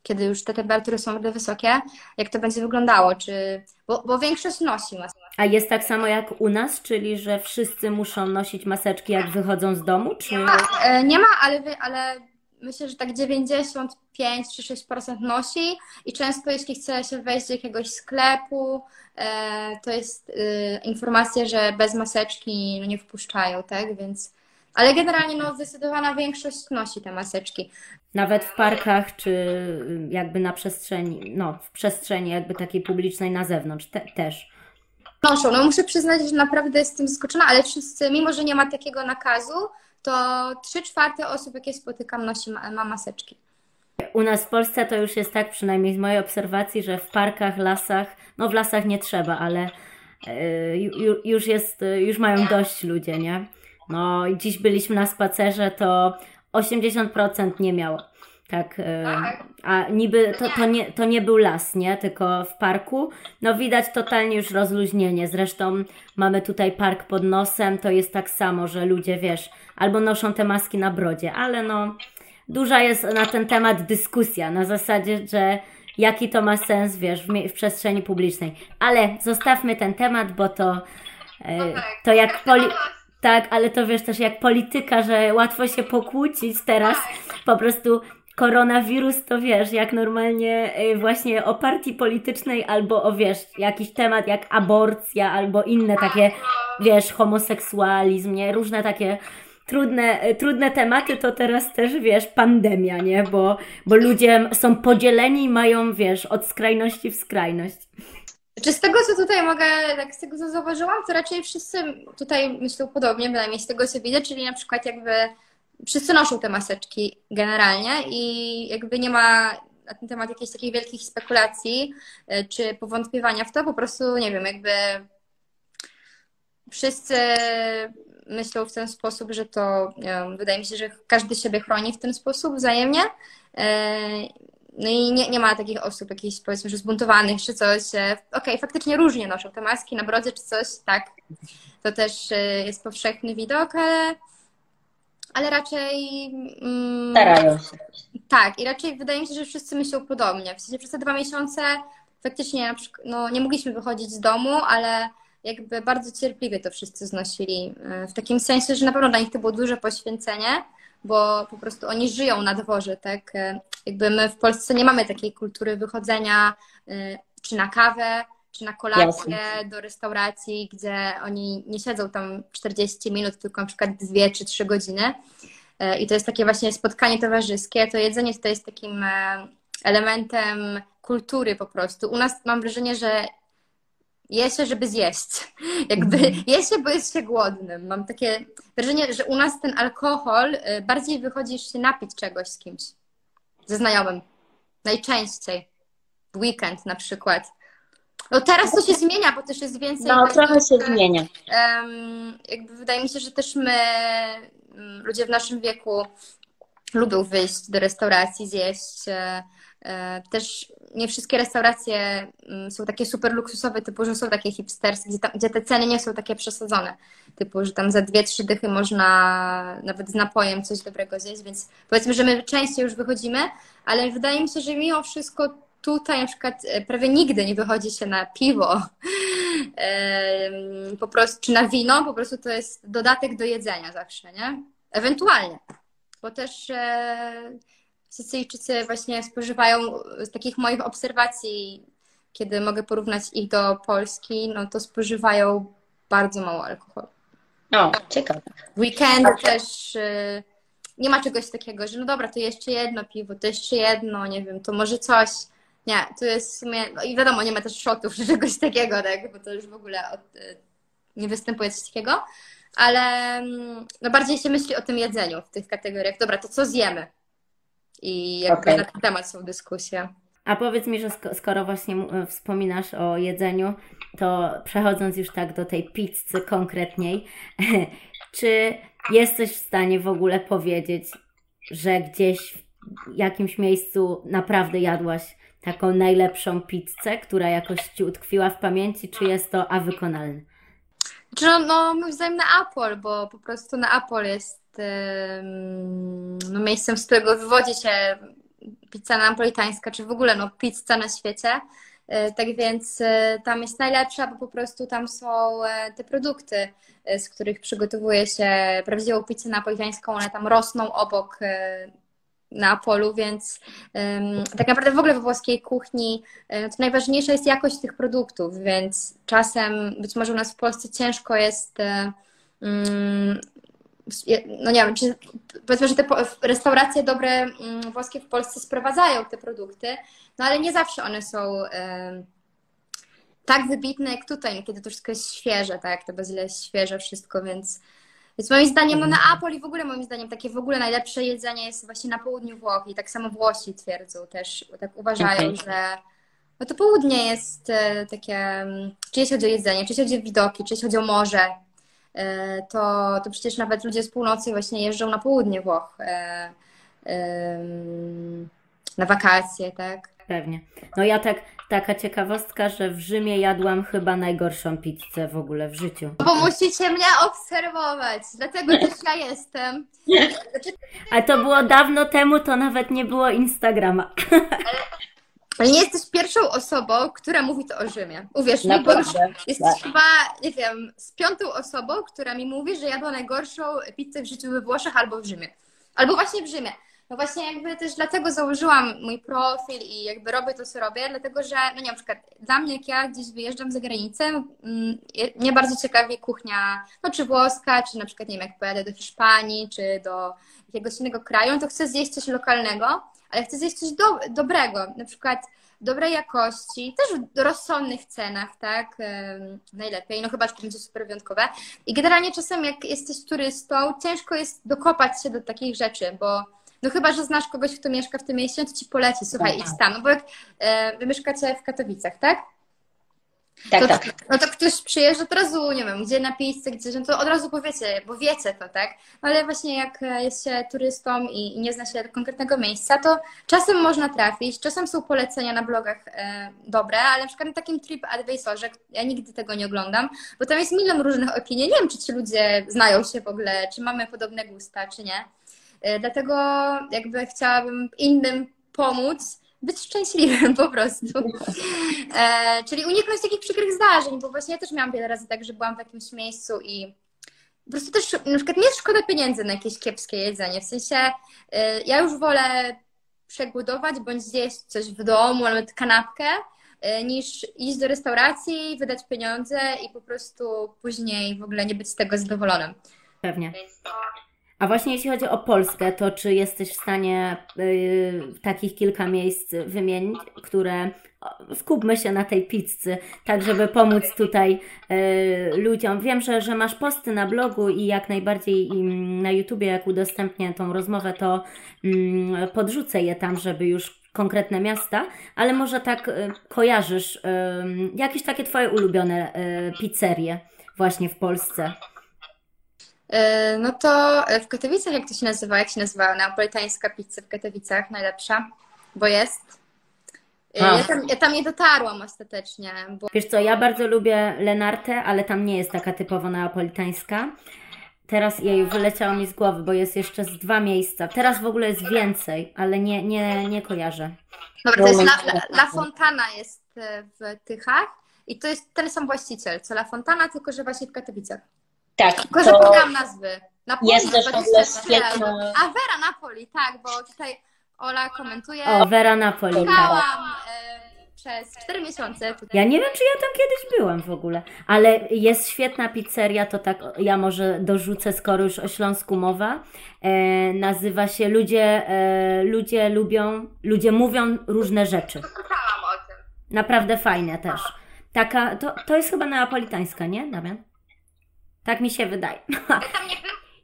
kiedy już te temperatury są wysokie, jak to będzie wyglądało, czy, bo, bo większość nosi maseczki. A jest tak samo jak u nas, czyli że wszyscy muszą nosić maseczki, jak wychodzą z domu? Czy... Nie ma, e, nie ma ale, ale myślę, że tak 95 czy 6% nosi i często jeśli chce się wejść do jakiegoś sklepu, e, to jest e, informacja, że bez maseczki no, nie wpuszczają, tak? Więc ale generalnie no, zdecydowana większość nosi te maseczki. Nawet w parkach, czy jakby na przestrzeni, no w przestrzeni jakby takiej publicznej na zewnątrz te, też. Noszą. No muszę przyznać, że naprawdę jestem zaskoczona, ale wszyscy, mimo że nie ma takiego nakazu, to 3 czwarte osób, jakie spotykam, nosi, ma maseczki. U nas w Polsce to już jest tak, przynajmniej z mojej obserwacji, że w parkach, lasach, no w lasach nie trzeba, ale yy, już jest, już mają dość ludzie, nie? No i dziś byliśmy na spacerze, to 80% nie miało. Tak, tak, a niby to, to, nie, to nie był las, nie? Tylko w parku. No widać totalnie już rozluźnienie. Zresztą mamy tutaj park pod nosem, to jest tak samo, że ludzie, wiesz, albo noszą te maski na brodzie, ale no duża jest na ten temat dyskusja, na zasadzie, że jaki to ma sens, wiesz, w, w przestrzeni publicznej. Ale zostawmy ten temat, bo to, e, no tak. to jak poli tak, ale to wiesz też jak polityka, że łatwo się pokłócić teraz. Po prostu koronawirus to wiesz, jak normalnie y, właśnie o partii politycznej albo o wiesz, jakiś temat jak aborcja albo inne takie, wiesz, homoseksualizm, nie? Różne takie trudne, y, trudne tematy, to teraz też wiesz, pandemia, nie? Bo, bo ludzie są podzieleni i mają, wiesz, od skrajności w skrajność. Czy z tego, co tutaj mogę, tak z tego, co zauważyłam, to raczej wszyscy tutaj myślą podobnie, bynajmniej z tego, co widzę, czyli na przykład jakby wszyscy noszą te maseczki generalnie i jakby nie ma na ten temat jakichś takich wielkich spekulacji y, czy powątpiewania w to, po prostu, nie wiem, jakby wszyscy myślą w ten sposób, że to wydaje mi się, że każdy siebie chroni w ten sposób wzajemnie. Y, no i nie, nie ma takich osób jakichś powiedzmy, że zbuntowanych czy coś. E, okej, okay, faktycznie różnie noszą te maski na brodzie czy coś, tak. To też y, jest powszechny widok, ale ale raczej. Mm, Starają się. Tak, i raczej wydaje mi się, że wszyscy myślą podobnie. W sensie przez te dwa miesiące faktycznie na przykład, no, nie mogliśmy wychodzić z domu, ale jakby bardzo cierpliwie to wszyscy znosili. E, w takim sensie, że na pewno dla nich to było duże poświęcenie, bo po prostu oni żyją na dworze, tak? E, jakby my w Polsce nie mamy takiej kultury wychodzenia e, czy na kawę, czy na kolację Jasne. do restauracji, gdzie oni nie siedzą tam 40 minut, tylko na przykład 2 czy 3 godziny. E, I to jest takie właśnie spotkanie towarzyskie. To jedzenie tutaj jest takim e, elementem kultury po prostu. U nas mam wrażenie, że je się, żeby zjeść. Jakby mm. je się, bo jest się głodnym. Mam takie wrażenie, że u nas ten alkohol e, bardziej wychodzi się napić czegoś z kimś. Ze znajomym. Najczęściej. W weekend na przykład. No teraz to się zmienia, bo też jest więcej. No, trochę się zmienia. Um, jakby wydaje mi się, że też my, mm, ludzie w naszym wieku, lubią wyjść do restauracji, zjeść. E, e, też nie wszystkie restauracje mm, są takie super luksusowe, typu, że są takie hipsterskie, gdzie, gdzie te ceny nie są takie przesadzone. Typu, że tam za dwie, trzy dychy można nawet z napojem coś dobrego zjeść, więc powiedzmy, że my częściej już wychodzimy, ale wydaje mi się, że mimo wszystko tutaj na przykład e, prawie nigdy nie wychodzi się na piwo po prostu, czy na wino, po prostu to jest dodatek do jedzenia zawsze, nie? Ewentualnie, bo też e, Sycyjczycy właśnie spożywają z takich moich obserwacji, kiedy mogę porównać ich do Polski, no to spożywają bardzo mało alkoholu. O, ciekawe. Weekend też e, nie ma czegoś takiego, że no dobra, to jeszcze jedno piwo, to jeszcze jedno, nie wiem, to może coś. Nie, to jest w sumie, no i wiadomo, nie ma też shotów czy czegoś takiego, tak, bo to już w ogóle od, y, nie występuje coś takiego, ale mm, no bardziej się myśli o tym jedzeniu w tych kategoriach. Dobra, to co zjemy? I jakby okay. na ten temat są dyskusje. A powiedz mi, że skoro właśnie wspominasz o jedzeniu, to przechodząc już tak do tej pizzy konkretniej, czy jesteś w stanie w ogóle powiedzieć, że gdzieś w jakimś miejscu naprawdę jadłaś taką najlepszą pizzę, która jakoś Ci utkwiła w pamięci, czy jest to a wykonalne? Czy no, no moim zdaniem bo po prostu na Apple jest no, miejscem, z którego wywodzi się pizza napolitańska, czy w ogóle no, pizza na świecie. E, tak więc e, tam jest najlepsza, bo po prostu tam są e, te produkty, z których przygotowuje się prawdziwą pizzę napolitańską. One tam rosną obok na polu, więc um, tak naprawdę w ogóle we włoskiej kuchni um, to najważniejsza jest jakość tych produktów, więc czasem być może u nas w Polsce ciężko jest um, no nie wiem, czy powiedzmy, że te restauracje dobre um, włoskie w Polsce sprowadzają te produkty, no ale nie zawsze one są tak wybitne jak tutaj, kiedy to wszystko jest świeże, tak, to jest świeże wszystko, więc więc moim zdaniem, no na mhm. I w ogóle moim zdaniem takie w ogóle najlepsze jedzenie jest właśnie na południu Włoch i tak samo Włosi twierdzą też, tak uważają, okay. że no to południe jest e, takie, mm, czy jeśli chodzi o jedzenie, czy jeśli chodzi o widoki, czy jeśli chodzi o morze, e, to, to przecież nawet ludzie z północy właśnie jeżdżą na południe Włoch e, na wakacje, tak? Pewnie. No ja tak, taka ciekawostka, że w Rzymie jadłam chyba najgorszą pizzę w ogóle w życiu. Bo musicie mnie obserwować, dlatego też ja jestem. Ale to było dawno temu, to nawet nie było Instagrama. Ale nie jesteś pierwszą osobą, która mówi to o Rzymie. Uwierz mi, bo już jesteś chyba, nie wiem, z piątą osobą, która mi mówi, że jadła najgorszą pizzę w życiu we Włoszech albo w Rzymie. Albo właśnie w Rzymie. No właśnie jakby też dlatego założyłam mój profil i jakby robię to, co robię, dlatego że, no nie na przykład dla mnie, jak ja gdzieś wyjeżdżam za granicę, mm, mnie bardzo ciekawi kuchnia, no czy włoska, czy na przykład, nie wiem, jak pojadę do Hiszpanii, czy do jakiegoś innego kraju, to chcę zjeść coś lokalnego, ale chcę zjeść coś do, dobrego, na przykład dobrej jakości, też w rozsądnych cenach, tak? Najlepiej, no chyba, że to będzie super wyjątkowe. I generalnie czasem, jak jesteś turystą, ciężko jest dokopać się do takich rzeczy, bo no chyba, że znasz kogoś, kto mieszka w tym mieście, no to ci poleci, słuchaj, idź tam. No bo jak e, wy mieszkacie w Katowicach, tak? Tak, to, tak. No to ktoś przyjeżdża od razu, nie wiem, gdzie na pizzy, gdzie, no to od razu powiecie, bo wiecie to, tak? Ale właśnie jak jest się turystą i, i nie zna się konkretnego miejsca, to czasem można trafić, czasem są polecenia na blogach e, dobre, ale na przykład na takim Trip Advisorze, ja nigdy tego nie oglądam, bo tam jest milion różnych opinii. Nie wiem, czy ci ludzie znają się w ogóle, czy mamy podobne gusta, czy nie. E, dlatego jakby chciałabym innym pomóc, być szczęśliwym po prostu. E, czyli uniknąć takich przykrych zdarzeń, bo właśnie ja też miałam wiele razy tak, że byłam w jakimś miejscu i po prostu też na przykład nie szkoda pieniędzy na jakieś kiepskie jedzenie. W sensie e, ja już wolę przegłodować bądź zjeść coś w domu, nawet kanapkę, e, niż iść do restauracji, wydać pieniądze i po prostu później w ogóle nie być z tego zadowolonym. Pewnie. A właśnie jeśli chodzi o Polskę, to czy jesteś w stanie y, takich kilka miejsc wymienić, które skupmy się na tej pizzy, tak żeby pomóc tutaj y, ludziom. Wiem, że, że masz posty na blogu i jak najbardziej na YouTubie, jak udostępnię tą rozmowę, to y, podrzucę je tam, żeby już konkretne miasta, ale może tak y, kojarzysz jakieś takie Twoje ulubione pizzerie właśnie w Polsce. E, no to w Katowicach, jak to się nazywa? Jak się nazywa? Neapolitańska pizza w Katowicach, najlepsza, bo jest. E, ja tam, ja tam nie dotarłam ostatecznie. Bo... Wiesz co, ja bardzo lubię Lenarte, ale tam nie jest taka typowo neapolitańska. Teraz jej wyleciało mi z głowy, bo jest jeszcze z dwa miejsca. Teraz w ogóle jest więcej, ale nie, nie, nie kojarzę. Dobra, to jest La, La, La Fontana jest e, w Tychach i to jest ten sam właściciel, co La Fontana, tylko że właśnie w Katowicach. Tak. Tylko, że podam nazwy. Napoli, jest ogóle świetna... A Vera Napoli, tak, bo tutaj Ola komentuje. O, Vera Napoli. Czekałam e, przez 4 miesiące. Tutaj. Ja nie wiem, czy ja tam kiedyś byłam w ogóle, ale jest świetna pizzeria, to tak ja może dorzucę, skoro już o Śląsku mowa. E, nazywa się Ludzie, e, ludzie lubią, ludzie mówią różne rzeczy. Słyszałam o tym. Naprawdę fajne też. Taka, to, to jest chyba neapolitańska, nie, Damian? Tak mi się wydaje.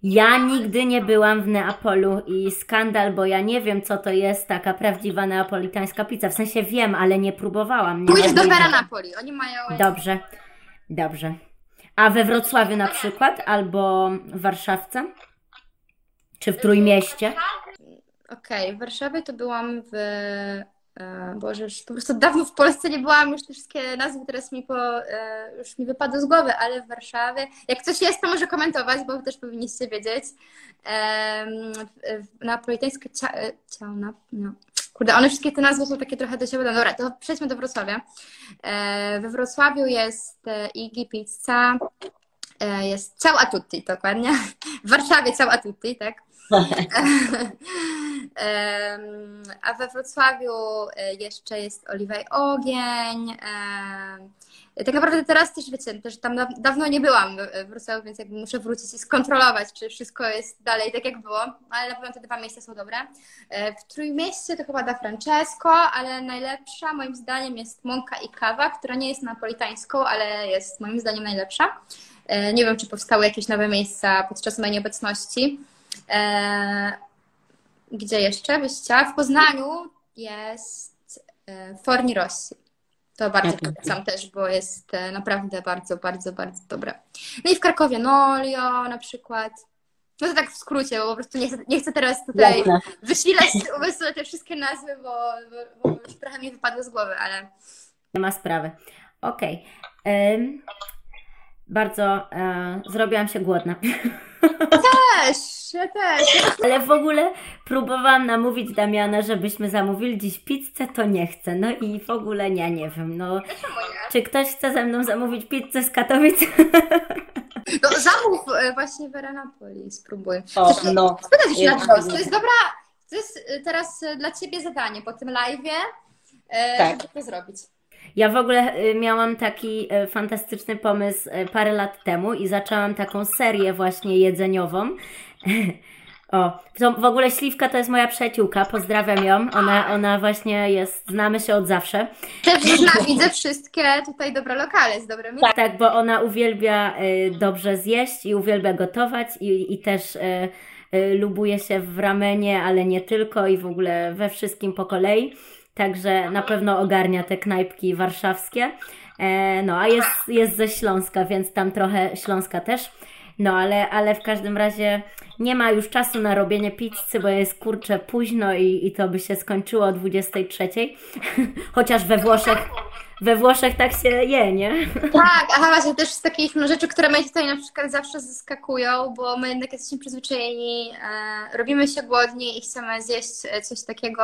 Ja nigdy nie byłam w Neapolu i skandal, bo ja nie wiem, co to jest taka prawdziwa neapolitańska pizza. W sensie wiem, ale nie próbowałam. Nie Pójdź do Vera Napoli, oni mają... Dobrze, dobrze. A we Wrocławiu na przykład, albo w Warszawce? Czy w Trójmieście? Okej, okay, w Warszawie to byłam w Boże, już po prostu dawno w Polsce nie byłam, już te wszystkie nazwy teraz mi po, e, już mi wypadły z głowy, ale w Warszawie, jak coś jest, to może komentować, bo też powinniście wiedzieć. Napolitańska e, ciao, na, no. Kurde, one wszystkie te nazwy są takie trochę do siebie. Dobra, to przejdźmy do Wrocławia. We Wrocławiu jest Igi Pizza, jest Ciao a tutti, dokładnie. W Warszawie Ciao a tutti, tak? A we Wrocławiu e, jeszcze jest Oliwa i Ogień. Tak naprawdę teraz też wiecie, też tam dawno nie byłam w Wrocławiu, więc jakby muszę wrócić i skontrolować, czy wszystko jest dalej tak jak było, ale na pewno te dwa miejsca są dobre. E, w Trójmieście to chyba da Francesco, ale najlepsza moim zdaniem jest Mąka i Kawa, która nie jest napolitańską, ale jest moim zdaniem najlepsza. E, nie wiem, czy powstały jakieś nowe miejsca podczas mojej nieobecności. Gdzie jeszcze byś chciała? W Poznaniu jest e, Forni Rossi. To bardzo polecam też, bo jest e, naprawdę bardzo, bardzo, bardzo dobre. No i w Krakowie Nolio na przykład. No to tak w skrócie, bo po prostu nie chcę, nie chcę teraz tutaj wysilać te wszystkie nazwy, bo, bo, bo już trochę mi wypadło z głowy, ale... Nie ma sprawy. Okej. Okay. Um, bardzo e, zrobiłam się głodna. Też, ja też. Ale w ogóle próbowałam namówić Damiana, żebyśmy zamówili dziś pizzę, to nie chcę. No i w ogóle nie, nie wiem. No, czy ktoś chce ze mną zamówić pizzę z Katowic? No zamów e, właśnie Veranapoli, spróbuj. O, no. Spytać się na to jest dobra, to jest y, teraz y, dla Ciebie zadanie po tym live'ie, e, Tak. żeby to zrobić. Ja w ogóle y, miałam taki y, fantastyczny pomysł y, parę lat temu i zaczęłam taką serię właśnie jedzeniową. O, w ogóle Śliwka to jest moja przyjaciółka, pozdrawiam ją. Ona, ona właśnie jest, znamy się od zawsze. Też zna, widzę wszystkie tutaj dobre lokale z dobrymi. Tak, bo ona uwielbia dobrze zjeść i uwielbia gotować i, i też lubuje się w ramenie, ale nie tylko i w ogóle we wszystkim po kolei. Także na pewno ogarnia te knajpki warszawskie. E, no, a jest, jest ze Śląska, więc tam trochę Śląska też. No, ale, ale w każdym razie nie ma już czasu na robienie pizzy, bo jest kurczę późno i, i to by się skończyło o 23. Chociaż we Włoszech, we Włoszech tak się je, nie? Tak, aha, właśnie też z takich no, rzeczy, które mnie tutaj na przykład zawsze zaskakują, bo my jednak jesteśmy przyzwyczajeni, e, robimy się głodni i chcemy zjeść e, coś takiego,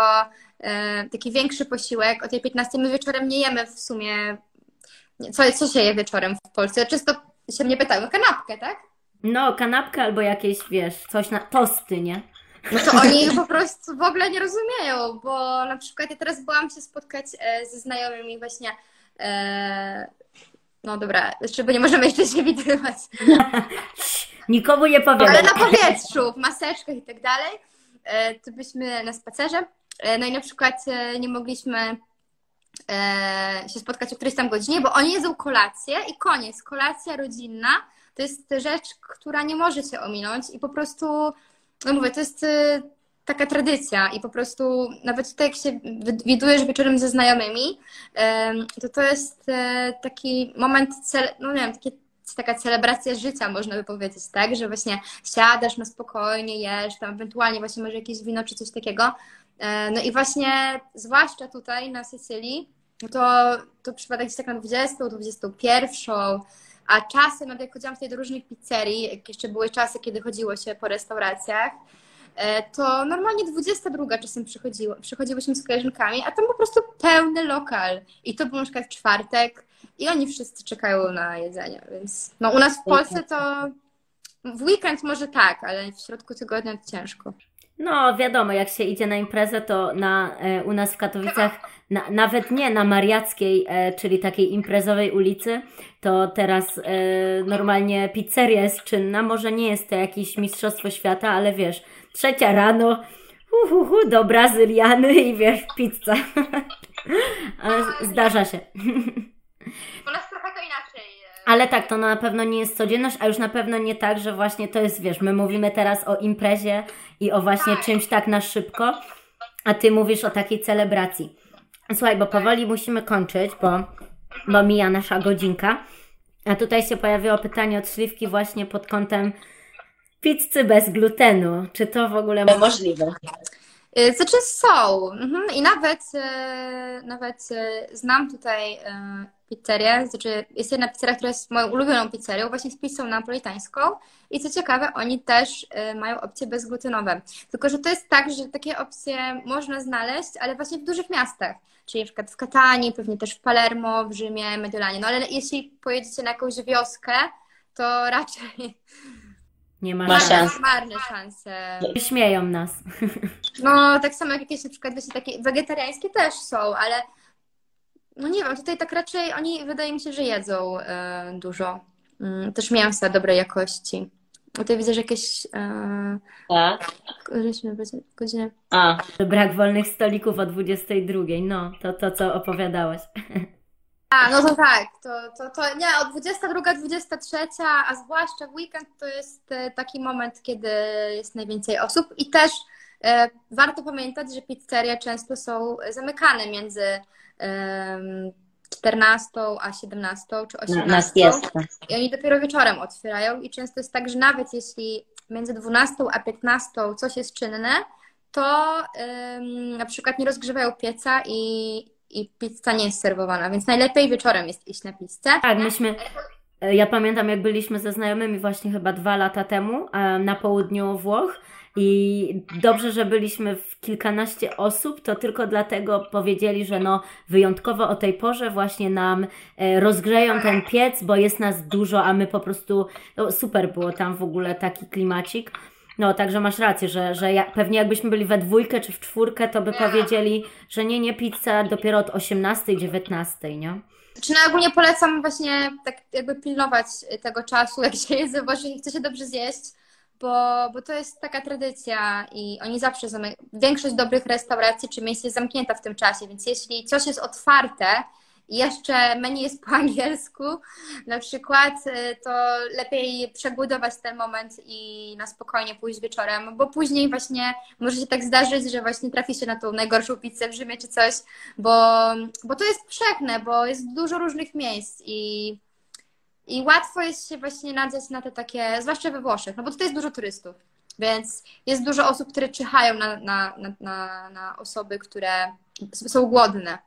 taki większy posiłek. O tej 15 my wieczorem nie jemy w sumie, co, co się je wieczorem w Polsce? Czysto się mnie pytają, kanapkę, tak? No, kanapkę albo jakieś, wiesz, coś na tosty, nie? No to oni po prostu w ogóle nie rozumieją, bo na przykład ja teraz byłam się spotkać e, ze znajomymi właśnie. E, no dobra, jeszcze bo nie możemy jeszcze się widywać. Nikomu nie powiem. Ale na powietrzu, w maseczkach i tak dalej. E, to byliśmy na spacerze. E, no i na przykład e, nie mogliśmy e, się spotkać o którejś tam godzinie, bo oni jedzą kolację i koniec. Kolacja rodzinna to jest rzecz, która nie może się ominąć i po prostu, no mówię, to jest taka tradycja i po prostu nawet tutaj jak się wi- widujesz wieczorem ze znajomymi, to to jest taki moment, no nie wiem, takie, taka celebracja życia, można by powiedzieć, tak? Że właśnie siadasz na spokojnie, jesz, tam ewentualnie właśnie może jakieś wino czy coś takiego. E, No i właśnie, zwłaszcza tutaj na Sycylii, to, to przypada gdzieś tak na 20, 21, a czasem, nawet jak chodziłam tutaj do różnych pizzerii, jak jeszcze były czasy, kiedy chodziło się po restauracjach, e, to normalnie 22 czasem przychodziło, przychodziłyśmy z koleżankami, a tam po prostu pełny lokal. I to był na przykład czwartek i oni wszyscy czekają na jedzenie, więc no u nas w Polsce to w weekend może tak, ale w środku tygodnia to ciężko. No, wiadomo, jak się idzie na imprezę, to na, e, u nas w Katowicach, na, nawet nie na Mariackiej, e, czyli takiej imprezowej ulicy, to teraz e, normalnie pizzeria jest czynna. Może nie jest to jakieś mistrzostwo świata, ale wiesz, trzecia rano, hu, hu, hu, do Brazyliany i wiesz, pizza. ale zdarza się. U nas trochę to inaczej. Ale tak, to na pewno nie jest codzienność, a już na pewno nie tak, że właśnie to jest, wiesz, my mówimy teraz o imprezie i o właśnie czymś tak na szybko, a ty mówisz o takiej celebracji. Słuchaj, bo powoli musimy kończyć, bo, bo mija nasza godzinka. A tutaj się pojawiło pytanie od Śliwki właśnie pod kątem pizzy bez glutenu. Czy to w ogóle... Możliwe. Y, Znaczy są. Mhm. I nawet, e, nawet e, znam tutaj pizzerię. Znaczy jest jedna pizzeria, która jest moją ulubioną pizzerią, właśnie z pizzą napolitańską. I co ciekawe, oni też e, mają opcje bezglutenowe. Tylko, że to jest tak, że takie opcje można znaleźć, ale właśnie w dużych miastach. Czyli na przykład w Katanii, pewnie też w Palermo, w Rzymie, Mediolanie. No ale jeśli pojedziecie na jakąś wioskę, to raczej Nie ma Ma szans. szans. marne szanse. Śmieją nas. No, tak samo jak jakieś na przykład wiecie, takie wegetariańskie też są, ale no nie wiem, tutaj tak raczej oni wydaje mi się, że jedzą e, dużo. Mm, też mięsa dobrej jakości. Tutaj widzę, że jakieś e, Tak. żeśmy godzinę. A, Brak wolnych stolików o 22. No, to to, co opowiadałaś. A, no to tak, to, to, to nie, od 22, 23, a zwłaszcza w weekend to jest e, taki moment, kiedy jest najwięcej osób i też e, warto pamiętać, że pizzerie często są zamykane między 14 a 17 czy na- 18. nas jest. I oni dopiero wieczorem otwierają i często jest tak, że nawet jeśli między 12 a 15 coś jest czynne, to ym, na przykład nie rozgrzewają pieca i, i pizza nie jest serwowana, więc najlepiej wieczorem jest iść na pizzę. Tak, myśmy. e, Ja pamiętam, jak byliśmy ze znajomymi właśnie chyba dwa lata temu e, na południu Włoch i dobrze, że byliśmy w kilkanaście osób, to tylko dlatego powiedzieli, że no wyjątkowo o tej porze właśnie nam e, rozgrzeją ten piec, bo jest nas dużo, a my po prostu, no super było tam w ogóle taki klimacik. No, także masz rację, że, że ja, pewnie jakbyśmy byli we dwójkę czy w czwórkę, to by powiedzieli, że nie, nie, pizza dopiero od 18, 19, nie? Czy no ogólnie polecam właśnie tak jakby pilnować tego czasu, jak się jest zobaczy i chce się dobrze zjeść, bo, bo to jest taka tradycja i oni zawsze zamy... większość dobrych restauracji czy miejsc jest zamknięta w tym czasie, więc jeśli coś jest otwarte i jeszcze menu jest po angielsku na przykład, y, to lepiej przegłodować ten moment i na spokojnie pójść wieczorem, bo później właśnie może się tak zdarzyć, że właśnie trafi się na tą najgorszą pizzę w Rzymie czy coś, bo, bo to jest powszechne, bo jest dużo różnych miejsc i, i łatwo jest się właśnie nadziać na te takie, zwłaszcza we Włoszech, no bo tutaj jest dużo turystów, więc jest dużo osób, które czyhają na, na, na, na, na osoby, które są głodne.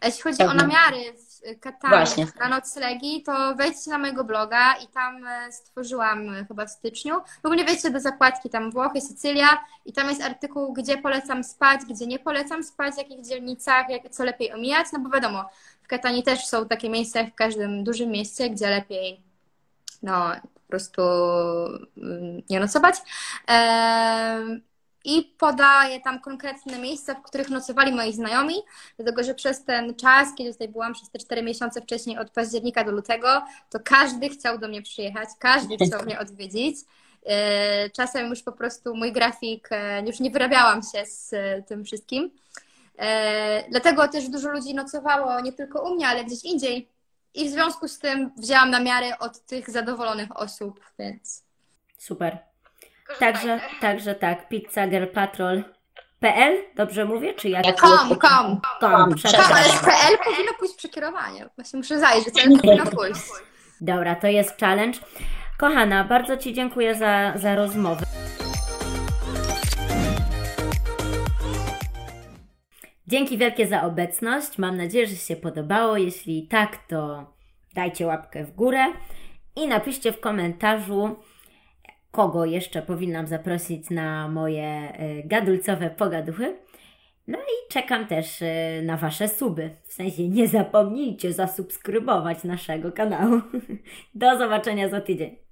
A jeśli chodzi o namiary w Katanie na noclegi, to wejdźcie na mojego bloga i tam e, stworzyłam e, chyba w styczniu. W ogóle wejdźcie do zakładki tam Włochy, Sycylia i tam jest artykuł, gdzie polecam spać, gdzie nie polecam spać, w jakich dzielnicach, jak, co lepiej omijać, no bo wiadomo, w Katanii też są takie miejsca jak w każdym dużym mieście, gdzie lepiej no po prostu mm, nie nocować. Em, I podaję tam konkretne miejsca, w których nocowali moi znajomi, dlatego że przez ten czas, kiedy tutaj byłam, przez te cztery miesiące wcześniej, od października do lutego, to każdy chciał do mnie przyjechać, każdy chciał mnie odwiedzić. E, Czasem już po prostu mój grafik, e, już nie wyrabiałam się z e, tym wszystkim. Dlatego też dużo ludzi nocowało nie tylko u mnie, ale gdzieś indziej. I w związku z tym wzięłam namiary od tych zadowolonych osób, więc. Super. Także, także tak, pizzagirlpatrol.pl, dobrze mówię, czy jak? Kom, kom. Kom, przepraszam. ale PL powinno pójść przekierowanie. Właśnie muszę zajrzeć, ale powinno pójść. Dobra, to jest challenge. Kochana, bardzo Ci dziękuję za, za rozmowę. Dzięki wielkie za obecność. Mam nadzieję, że się podobało. Jeśli tak, to dajcie łapkę w górę i napiszcie w komentarzu, kogo jeszcze powinnam zaprosić na moje y, gadulcowe pogaduchy. No i czekam też y, na Wasze suby. W sensie nie zapomnijcie zasubskrybować naszego kanału. Do zobaczenia za tydzień.